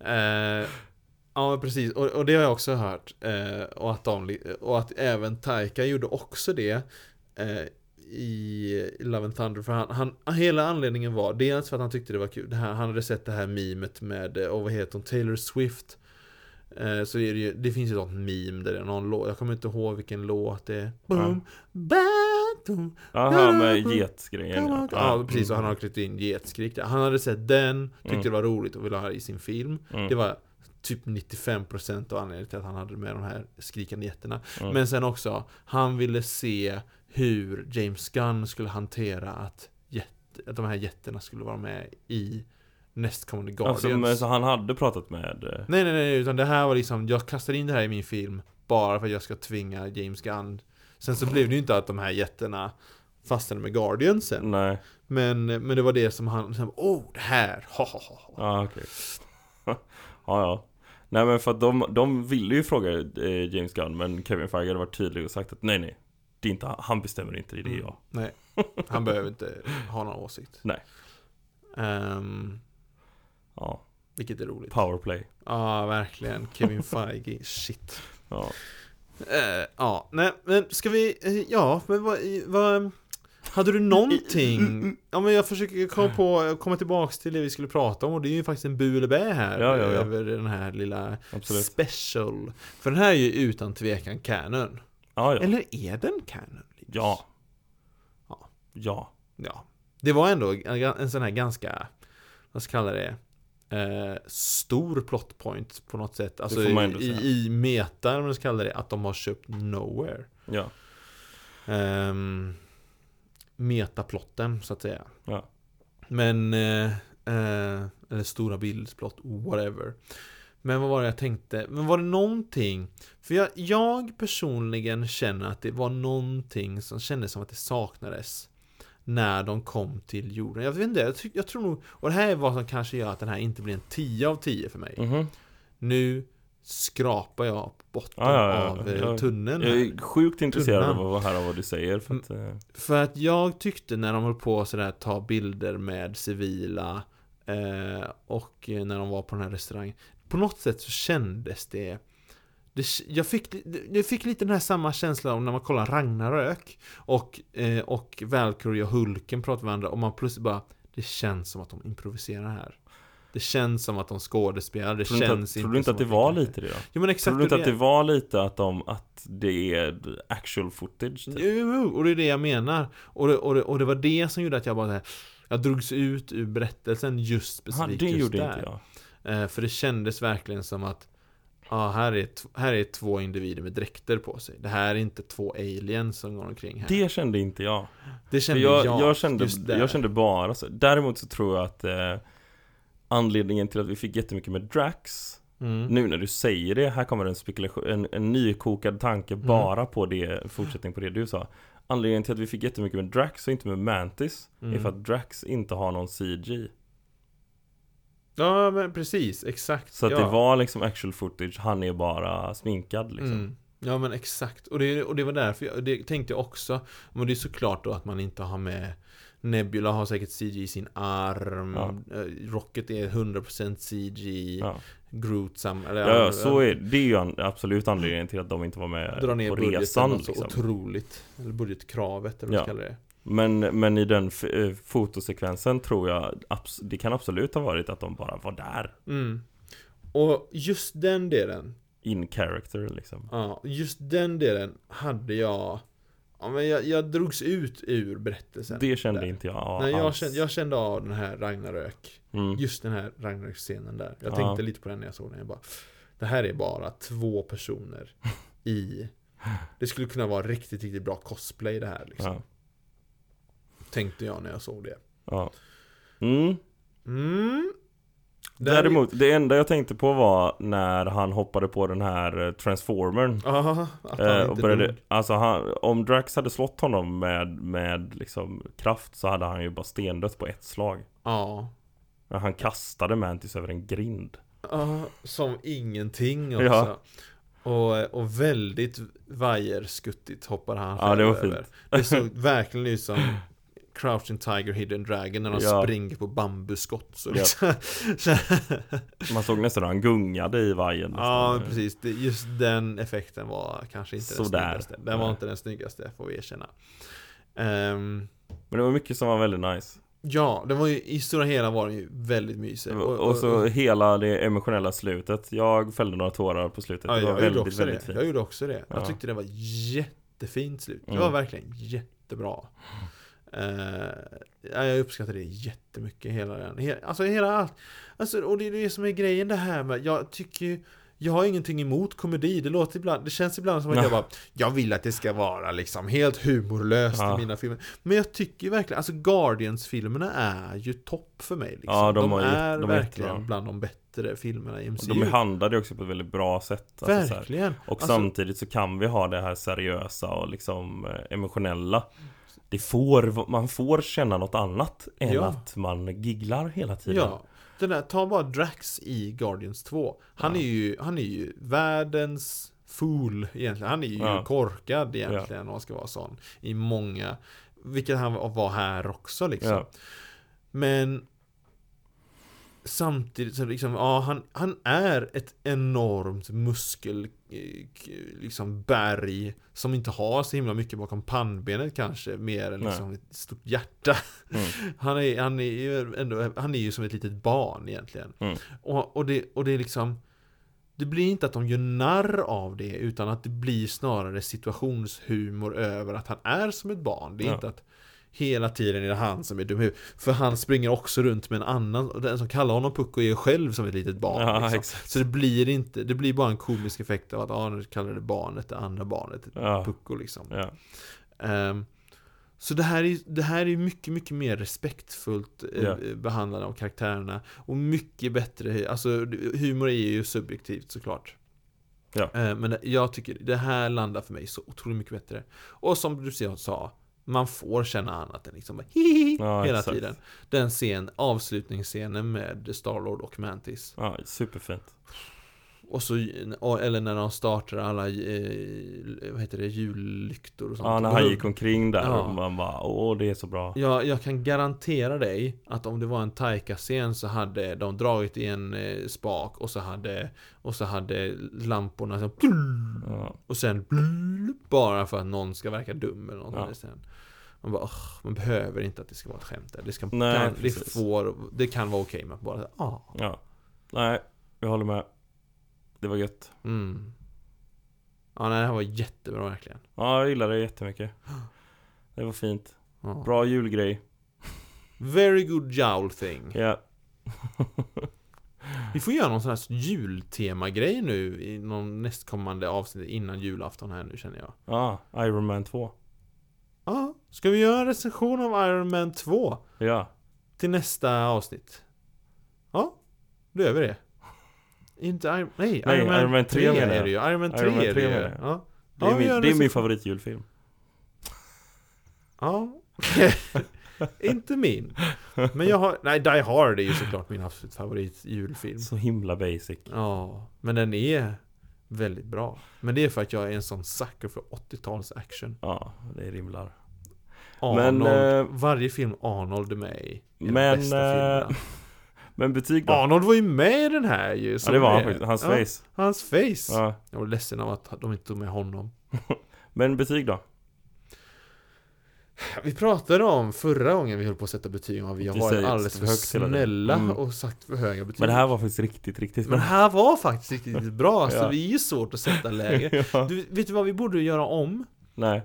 eh, ja, precis. Och, och det har jag också hört. Eh, och, att de, och att även Taika gjorde också det. Eh, i Love and Thunder för han, han, hela anledningen var dels för att han tyckte det var kul, det här, han hade sett det här memet med, eh, och vad heter hon, Taylor Swift. Eh, Så är det ju, det finns ju något meme där det är någon låt, jag kommer inte ihåg vilken låt det är. Boom, Jaha, med getsgrejen ja, ja, precis, och han har klippt in getskrik. Han hade sett den, tyckte Mm. det var roligt och ville ha det i sin film. Mm. Det var typ 95% av anledningen till att han hade med de här skrikande getterna Mm. Men sen också, han ville se hur James Gunn skulle hantera att, jätte, att de här jätterna skulle vara med i nästkommande Guardians. Alltså, så han hade pratat med eh, Nej nej nej, utan det här var liksom, jag kastar in det här i min film Bara för att jag ska tvinga James Gunn. Sen så blev det ju inte att de här jätterna fastnade med Guardiansen Nej, Men, men det var det som han, som, oh det här, ha ha ha. Ja okej. (laughs) Ja ja. Nej men för att de, de ville ju fråga eh, James Gunn Men Kevin Feige hade varit tydlig och sagt att nej nej Det är inte, han bestämmer inte, det är Mm. jag Nej, han behöver inte ha någon åsikt (laughs) Nej. Ehm, Ja, Vilket är roligt powerplay Ja, verkligen. Kevin Feige, shit. Ja, Eh, ja, nej, men ska vi, eh, ja, men vad, vad hade du någonting? Ja men jag försöker komma på, komma tillbaks till det vi skulle prata om och det är ju faktiskt en bu eller bä här Ja, ja, ja. över den här lilla absolut special. För den här är ju utan tvekan canon. Ja ja, Eller är den canon? Linus? ja Ja. Ja, Ja. Det var ändå en, sån här ganska, vad ska jag kalla det? Eh, stor plot point på något sätt. Alltså i, säga. i meta, om man ska kalla det, att de har köpt Nowhere. ja, Um, metaplotten, så att säga. ja Men, eh, eh, eller stora bildsplott, whatever. Men vad var det jag tänkte? Men var det någonting? För jag, jag personligen känner att det var någonting som kändes som att det saknades när de kom till jorden. Jag vet inte, jag, ty- jag tror nog, och det här är vad som kanske gör att den här inte blir en 10 av 10 för mig. mhm Nu skrapar jag på botten Ja, ja, ja. av eh, Jag- tunneln. Jag är sjukt intresserad Tunnan. av att höra vad du säger för att eh, För att jag tyckte när de höll på sådär ta bilder med civila eh, och när de var på den här restaurangen. På något sätt så kändes det, det jag, fick, jag fick lite den här samma känsla om när man kollar Ragnarök och, eh, och Valkyrie och Hulken pratar med varandra och man plötsligt bara Det känns som att de improviserar här. Det känns som att de skådespelar, det Tror känns inte, att- tror du inte att det var lite det då? Jo men exakt Tror du inte det att det var lite att de, att det är actual footage? Typ? Jo, och det är det jag menar. Och det, och det, och det var det som gjorde att jag bara här, Jag drogs ut ur berättelsen just Aha, specifikt det just gjorde där. inte jag Eh, för det kändes verkligen som att Ja, här är, här är två individer med dräkter på sig. Det här är inte två aliens som går omkring här. Det kände inte jag. det kände jag, jag, jag, kände, jag kände bara så. Däremot så tror jag att eh, anledningen till att vi fick jättemycket med Drax Mm. Nu när du säger det, här kommer en spekulation, en, en nykokad tanke Mm. bara på det, fortsättning på det du sa Anledningen till att vi fick jättemycket med Drax och inte med Mantis Är Mm. för att Drax inte har någon CG Ja, men precis. Exakt. Så att ja. det var liksom actual footage, han är bara sminkad liksom Mm. Ja men exakt, och det, och det var därför jag, det tänkte jag också Men det är såklart då att man inte har med Nebula har säkert CG i sin arm Ja. eh, Rocket är 100% CG Ja, Groot sam, eller, ja, ja så är det är ju an, absolut anledningen till att de inte var med Dra ner på budgeten resan liksom. otroligt Eller budgetkravet eller vad Ja. man ska kalla det Men, men i den eh, fotosekvensen tror jag Det kan absolut ha varit att de bara var där. Mm. Och just den delen. In character liksom. Ja, just den delen hade jag Ja men jag, jag drogs ut ur berättelsen Det kände där. inte jag Nej, jag, kände, jag kände av den här Ragnarök. Mm. Just den här Ragnarök-scenen där. Jag Ja. tänkte lite på den när jag såg den. Jag bara Det här är bara två personer i (laughs) Det skulle kunna vara riktigt, riktigt bra cosplay det här liksom. Ja, Tänkte jag när jag såg det ja. Mm. mm. Där- Däremot, det enda jag tänkte på var när han hoppade på den här eh, transformern Ja, att han eh, inte och började, dog. alltså han, om Drax hade slått honom med, med liksom kraft så hade han ju bara stendött på ett slag Ja Men han kastade Mantis över en grind Ja, som ingenting också Ja. och, och väldigt vajerskuttigt hoppar han Ja, det var fint. över. Det såg (laughs) verkligen ut som Crouching Tiger, Hidden Dragon när de Ja. springer på bambuskott så liksom. (laughs) Man såg nästan hur han gungade i vajern Ja, precis. Just den effekten var kanske inte den Sådär. snyggaste. Den var Nej. inte den snyggaste, får vi erkänna. Ehm, Men det var mycket som var väldigt nice ja, det var ju, i stora hela var den ju väldigt mysig. Och, och så hela det emotionella slutet Jag fällde några tårar på slutet ja, Det var jag väldigt, också väldigt det. fint Jag gjorde också det. Jag Ja. tyckte det var jättefint slut. Det Mm. var verkligen jättebra. Ja, jag uppskattar det jättemycket, hela den. He, alltså hela allt. Alltså, och det är det som är grejen det här med, jag tycker ju jag har ingenting emot komedi, det låter ibland, det känns ibland som att Ja. jag (laughs) bara Jag vill att det ska vara liksom helt humorlöst Ja. i mina filmer Men jag tycker ju verkligen, alltså Guardians-filmerna är ju topp för mig liksom. Ja, de de, är de är verkligen jättebra. bland de bättre filmerna i Och MCU de behandlade det också på ett väldigt bra sätt alltså. Verkligen! Och Alltså- samtidigt så kan vi ha det här seriösa och liksom eh, emotionella Det får, man får känna något annat än Ja. att man gigglar hela tiden Ja, den där, ta bara Drax i Guardians 2 Han Ja. är ju, han är ju världens fool egentligen Han är ju Ja. korkad egentligen om man ska vara sån I många Vilket han var här också liksom. Men Samtidigt så liksom, ja han, han är ett enormt muskel eh, Liksom berg Som inte har så himla mycket bakom pannbenet kanske Mer än Nej. liksom ett stort hjärta Mm. (laughs) han är, han är ju ändå, han är ju som ett litet barn egentligen. Mm. Och, och, det, och det är liksom Det blir inte att de gör narr av det utan att det blir snarare situationshumor över att han är som ett barn. Det är Ja. inte att Hela tiden är det han som är dum i huvudet. För han springer också runt med en annan den som kallar honom Pucko är ju själv som ett litet barn Ja, liksom. Så det blir inte Det blir bara en komisk effekt av att ah, nu kallar det barnet det andra barnet Ja. Pucko liksom Ja. Ehm, så det här, är, det här är mycket, mycket mer respektfullt Ja. behandlande av karaktärerna Och mycket bättre, alltså humor är ju subjektivt såklart. Eh, Men jag tycker det här landar för mig så otroligt mycket bättre Och som du sa, man får känna annat än liksom bara hihi Ja, hela exakt. tiden. Den scen, avslutningsscenen med Starlord och Mantis. Ja, superfint Och så, eller när de startar alla, eh, vad heter det, jullyktor och sånt Ja, när han gick omkring där Ja. och man bara Åh, det är så bra Ja, jag kan garantera dig att om det var en Taika-scen så hade de dragit i en eh, spak och så hade Och så hade lamporna så, ja. Och sen Bara för att någon ska verka dum eller något Ja. sen. Man bara, "Ugh, man behöver inte att det ska vara ett skämt där. Det, ska, Nej, kan, det, får, det kan vara okej med att bara, ja. ja Nej, jag håller med Det var gött Mm. Ja, nej, det här var jättebra verkligen. Ja, jag gillade det jättemycket Det var fint Ja. Bra julgrej Very good jowl thing. Ja (laughs) Vi får göra någon sån här jultema-grej nu i någon nästkommande avsnitt innan julafton här nu känner jag. Ja, Iron Man 2. Ja, ska vi göra en recension av Iron Man 2 Ja. till nästa avsnitt? Ja, då gör vi det. Inte Iron, nej, Nej, Iron Man, Iron Man 3, 3 menar jag. är det ju. Iron Man 3, Iron Man är det 3 ju. Ja. Det är, Ja, min, det är min favoritjulfilm. Ja. (laughs) Inte min. Men jag har, nej Die Hard är ju såklart min absolut favorit julfilm. Så himla basic. Ja, men den är väldigt bra. Men det är för att jag är en sån sucker för 80-tals action. Ja, det rimlar. Arnold, Men, eh, varje film Arnold är med i är den Men, bästa eh. Men betyg då? Arnold var ju med i den här ju. ja, det var han faktiskt. Hans ja, face. Hans face. Ja. Jag var ledsen av att de inte tog med honom. (laughs) Men betyg då? Vi pratade om förra gången vi höll på att sätta betyg om att vi har alldeles för snälla Mm. och sagt för höga betyg. Men det här var faktiskt riktigt, riktigt Men det bra. här var faktiskt riktigt, riktigt bra, (laughs) så Ja. vi är ju svårt att sätta läge. (laughs) ja. Du, vet du vad vi borde göra om? Nej.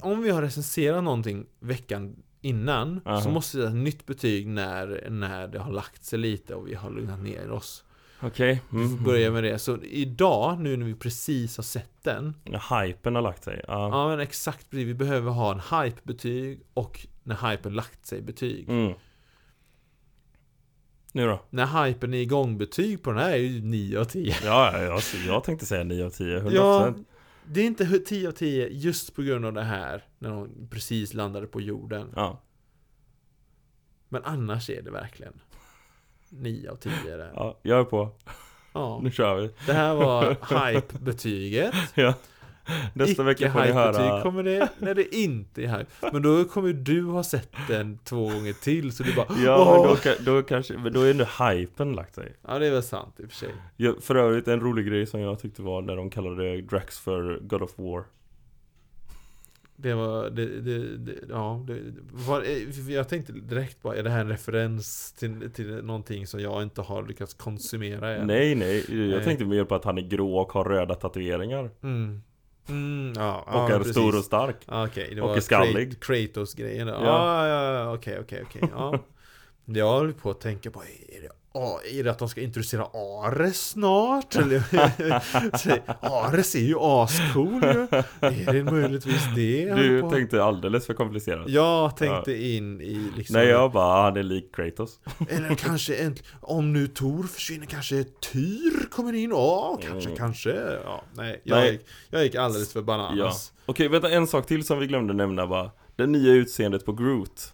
Om vi har recenserat någonting veckan innan Aha. Så måste vi sätta ett nytt betyg när, när det har lagt sig lite och vi har lugnat ner oss Okej. Vi får Mm. börja med det. Så idag, nu när vi precis har sett den Ja, Hypen har lagt sig. Ja. Ja men exakt, precis. vi behöver ha en hype-betyg och när hypen lagt sig betyg Mm. Nu då? När hypen är igång-betyg på den här är ju 9 av 10 Ja, jag, jag tänkte säga 9 av 10. 100%. Ja, det är inte 10 av 10 just på grund av det här När de precis landade på jorden Ja. Men annars är det verkligen 9 av 10 där. ja, jag är på. Ja. Nu kör vi. Det här var (laughs) hype-betyget Ja. (laughs) Nästa vecka får ni höra. kommer det när det inte är hype Men då kommer du ha sett den två gånger till så du bara (laughs) Ja, men då, då kanske, men då är ändå hypen lagt sig. Ja det är väl sant i och för sig Ja, för övrigt en rolig grej som jag tyckte var när de kallade Drax för God of War. Det var, det, det, det ja, det, var, jag tänkte direkt bara, är det här en referens till, till någonting som jag inte har lyckats konsumera än? Nej, nej. Jag tänkte mer på att han är grå och har röda tatueringar. Mm. Mm, ja, Och ja, är precis. stor och stark. Det och var är skallig. Krat- Kratos-grejen. Ja. Ja, ja, okej, okej, okej. Ja. Jag håller på att tänka på, är det, ah, är det att de ska introducera Ares snart? Eller, (laughs) Ares är ju ascool. Är det möjligtvis det Du tänkte alldeles för komplicerat. Jag tänkte in i liksom Nej, jag bara, han är lik Kratos. Eller kanske en, om nu Tor försvinner kanske Tyr kommer in, ja kanske, Mm. kanske ja, nej, jag, Nej. Gick, jag gick alldeles för Ja. bananas Okej, vänta, en sak till som vi glömde nämna bara. Det nya utseendet på Groot.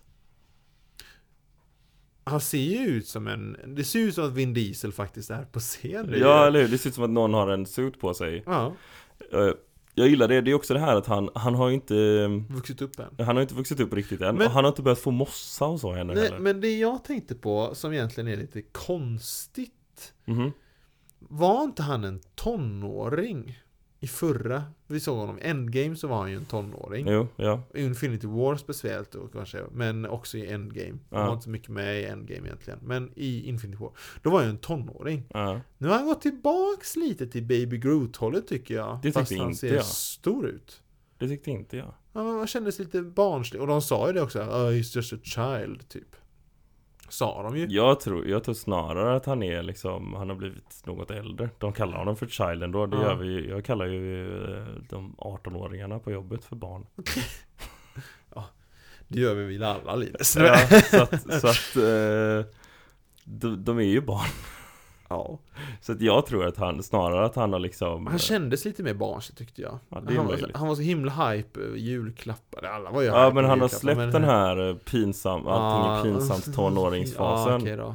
Han ser ju ut som en, det ser ut som att Vin Diesel faktiskt är på scen Ja, eller hur? Det ser ut som att någon har en suit på sig. ja, Eh, Jag gillar det, det är också det här att han, han har ju inte vuxit upp än Han har inte vuxit upp riktigt än Men- och han har inte börjat få mossa och så ännu Nej, heller men det jag tänkte på, som egentligen är lite konstigt Mhm. Var inte han en tonåring? I förra, vi såg honom, Endgame så var han ju en tonåring Jo, ja, Infinity War speciellt då kanske, men också i Endgame. Han var inte så mycket med i Endgame egentligen. Men i Infinity War, då var jag en tonåring. ja. Nu har han gått tillbaks lite till Baby Groot-hållet tycker jag. Det fast tyckte han inte ser jag. stor ut. Det tyckte inte jag Ja, men man kändes lite barnslig. Och de sa ju det också, oh, he's just a child, typ. Sa de ju. Jag tror, jag tror snarare att han är liksom, han har blivit något äldre De kallar honom för child ändå, det Ja. gör vi Jag kallar ju eh, de 18-åringarna på jobbet för barn (laughs) Det gör vi väl alla Linus. ja, Så att, så att eh, de, de är ju barn ja. Så att jag tror att han, snarare att han har liksom Han kändes lite mer barnslig tyckte jag. Ja, han, var, möjligt. han var så himla hype över julklappar. Alla var ju Ja men han har släppt men- den här eh, pinsam, allting är pinsamt (laughs) Ja, tonåringsfasen okej då.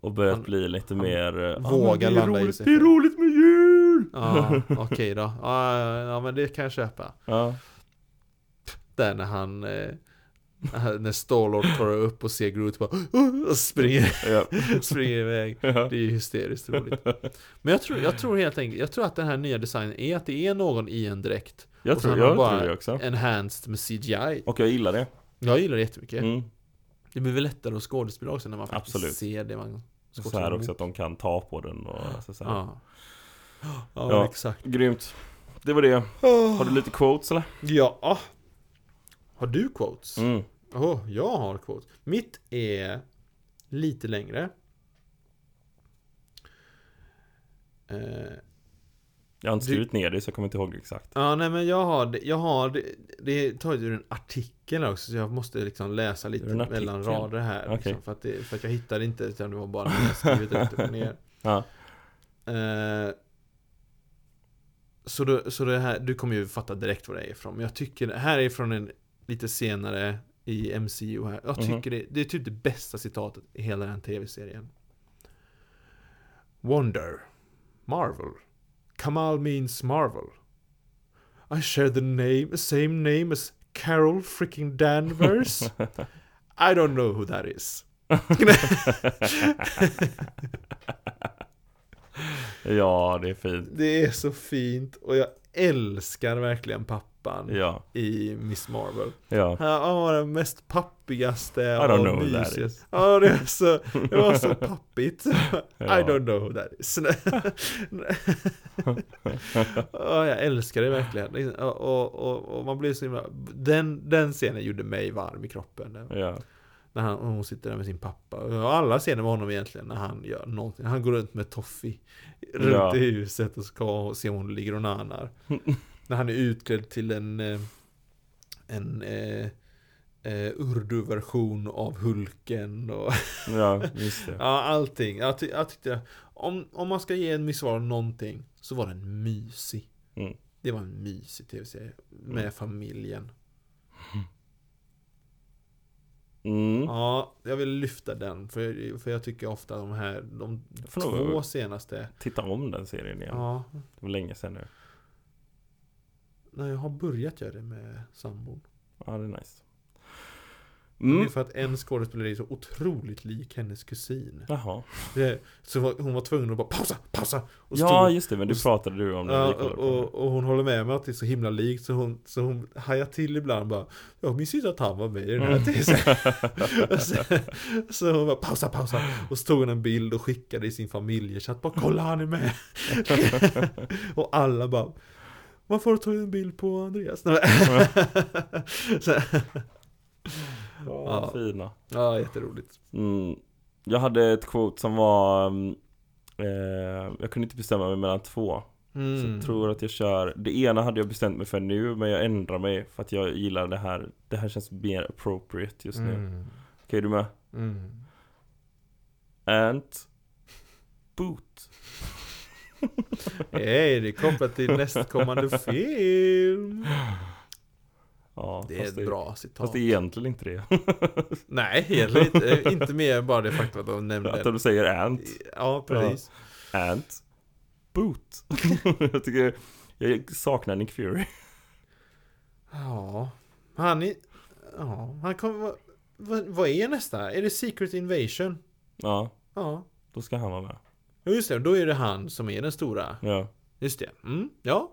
Och börjat Han- bli lite han mer eh, "Ja, är landa i roligt, sig Det är själv." roligt med jul! Ja, (laughs) okej då. Ja, ja, ja, men det kan jag köpa. Ja, Där när han eh, (laughs) när Starlord tar upp och ser Groot bara och springer, ja, (laughs) springer iväg. ja. Det är ju hysteriskt roligt. Men jag tror, jag tror helt enkelt, jag tror att den här nya designen är att det är någon i en dräkt. Jag Och tror, jag bara tror det också Enhanced med CGI. Och jag gillar det Jag gillar det jättemycket. mm. Det blir väl lättare att skådespela också när man faktiskt Absolut. ser det man Så skådespelar här också att de kan ta på den och så, så. Ja. Ja, Ja. exakt. Grymt Det var det Har du lite quotes eller? Ja. Har du quotes? Mm. Åh, jag har quotes. Mitt är lite längre. Eh, Jag har inte skrivit ner det så jag kommer inte ihåg exakt. Ja, nej men jag har jag har det, det är taget ur en artikel också så jag måste liksom läsa lite mellan rader här Okej. liksom, för, att det, för att jag hittade inte utan det var bara rätt upp och ner (laughs) Ja, eh, Så, då, så det här, du kommer ju fatta direkt vad det är ifrån Men jag tycker, det här är från en lite senare i MCU här. Jag Mhm. tycker det, det är typ det bästa citatet i hela den tv-serien. Wonder. Marvel. Kamal means Marvel. I share the name, same name as Carol freaking Danvers. (laughs) I don't know who that is. (laughs) Ja det är fint. Det är så fint. Och jag älskar verkligen pappan Ja, i Miss Marvel. ja. Han var den mest pappigaste och mysigaste. Ja, det, är så, det var så pappigt. (laughs) I don't know who that is. (laughs) ja, jag älskar det verkligen. Och, och, och, och man blir så himla... Den, den scenen gjorde mig varm i kroppen. Ja, När han, hon sitter där med sin pappa. Och alla scener med honom egentligen när han gör någonting. Han går runt med Toffee runt Ja. i huset och ska se om hon ligger och nanar. (laughs) när han är utklädd till en eh, en eh, eh, urdu-version av Hulken och ja, just det. ja, allting. Jag, ty- jag tyckte om, om man ska ge en Miss Marvel någonting så var den mysig. Mm. Det var en mysig tv-serie med Mm. familjen. Mm. Ja, jag vill lyfta den för, för jag tycker ofta de här, de två senaste Titta om den serien igen. Ja, Det var länge sedan nu. Nej, jag har börjat göra det med sambon. Ja, det är nice. Det Mm. är för att en skådespelare är så otroligt lik hennes kusin. Jaha. Det, så var, hon var tvungen att bara pausa, pausa! Och Ja, just det, men det och- pratade du om när Ja, och, och, och hon håller med mig att det är så himla likt så hon, så hon hajar till ibland bara Jag minns inte att han var med i den här Mm. (laughs) så, så hon bara pausa, pausa Och så tog hon en bild och skickade i sin familjechatt bara kolla han är med (laughs) Och alla bara Varför har du tagit en bild på Andreas? (laughs) så, Ja, Ja. fina. ja, jätteroligt Mm. Jag hade ett quote som var mm, eh, Jag kunde inte bestämma mig mellan två Så mm. jag tror att jag kör Det ena hade jag bestämt mig för nu Men jag ändrar mig för att jag gillar det här Det här känns mer appropriate just nu mm. Okej, är du med? Mm. Ant Boot Hej, det är kopplat till nästkommande film. Ja, Det är ett bra citat. Fast det är egentligen inte det. (laughs) Nej, egentligen inte, inte mer bara det faktum att de nämnde Att de säger Ant. Ja, precis. Ant. Boot. (laughs) Jag tycker Jag saknar Nick Fury. Ja. Han är Ja, han kommer vad, vad, vad är nästa? Är det Secret Invasion? Ja, Ja. Då ska han vara med Ja, just det, då är det han som är den stora. Ja, Just det, mm, ja.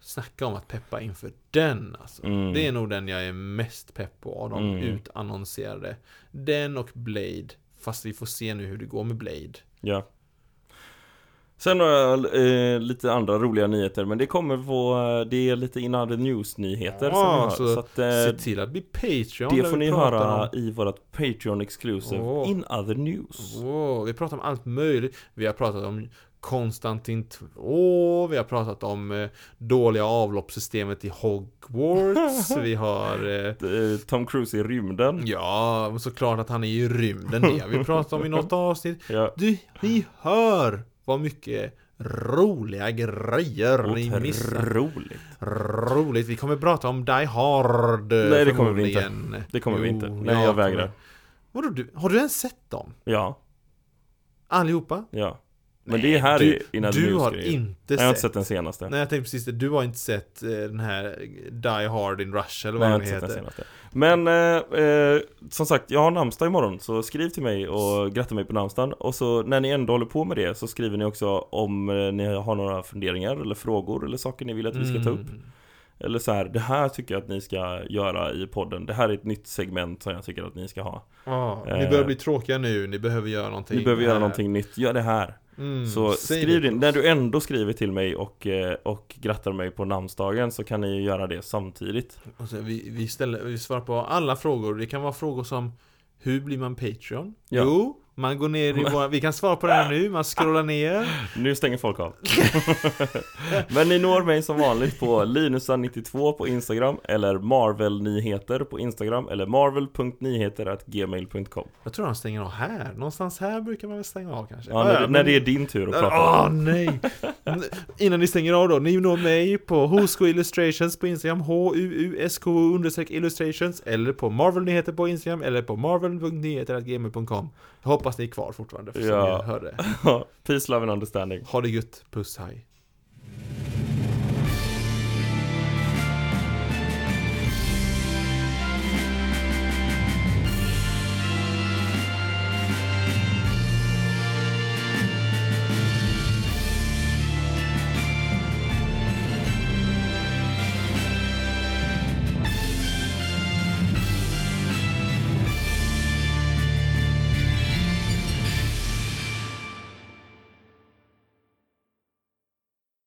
Snacka om att peppa inför den alltså. Mm. Det är nog den jag är mest pepp på av de Mm. utannonserade. Den och Blade. Fast vi får se nu hur det går med Blade. Ja Sen har jag eh, lite andra roliga nyheter Men det kommer på eh, Det är lite in other news nyheter Ja, som vi har, så så att eh, Se till att bli Patreon Det får vi ni höra om- i vårat Patreon exclusive Åh. In other news. Wow, vi pratar om allt möjligt. Vi har pratat om Konstantin 2, vi har pratat om eh, dåliga avloppssystemet i Hogwarts, (laughs) vi har eh, Eh, Tom Cruise i rymden. Ja, såklart att han är i rymden, det har vi pratat om i något avsnitt. Ja, Du, ni hör vad mycket roliga grejer ni missar. otroligt Roligt, vi kommer prata om Die Hard eh, Nej, det kommer vi inte. Det kommer vi Jo, inte, nej jag vägrar kommer. Vadå, du, har du ens sett dem? Ja, Allihopa? ja Men det här du, är in other Du har grejer. inte Jag har inte sett sett den senaste. Nej jag tänkte precis det, du har inte sett eh, den här Die Hard in Rush eller Nej, vad har den sett den heter. senaste. Men eh, eh, som sagt, jag har namnsdag imorgon Så skriv till mig och gratta mig på namnsdagen. Och så när ni ändå håller på med det Så skriver ni också om eh, ni har några funderingar eller frågor Eller saker ni vill att vi ska ta upp. Mm. Eller så här, det här tycker jag att ni ska göra i podden. Det här är ett nytt segment som jag tycker att ni ska ha. Ja, ni Eh, börjar bli tråkiga nu, ni behöver göra någonting. Ni behöver göra någonting nytt, gör det här mm, Så skriv det. in, när du ändå skriver till mig och, eh, och grattar mig på namnsdagen Så kan ni ju göra det samtidigt så vi, vi, ställer, vi svarar på alla frågor, det kan vara frågor som Hur blir man Patreon? Ja. Jo, Man går ner i våra, vi kan svara på det här nu, man scrollar ner. Nu stänger folk av. (laughs) Men ni når mig som vanligt på Linusa92 på Instagram Eller Marvel-nyheter på Instagram Eller marvel.nyheter.gmail.com Jag tror han stänger av här, någonstans här brukar man väl stänga av kanske. Ja, när, ja, när det är din tur att prata. Åh nej! (laughs) Innan ni stänger av då, ni når mig på Husko Illustrations på Instagram H-U-U-S-K illustrations Eller på Marvel-nyheter på Instagram Eller på marvel.nyheter.gmail.com Jag hoppas ni är kvar fortfarande, för som Ja. ni hörde. (laughs) Peace, love and understanding. Ha det gött, puss, hej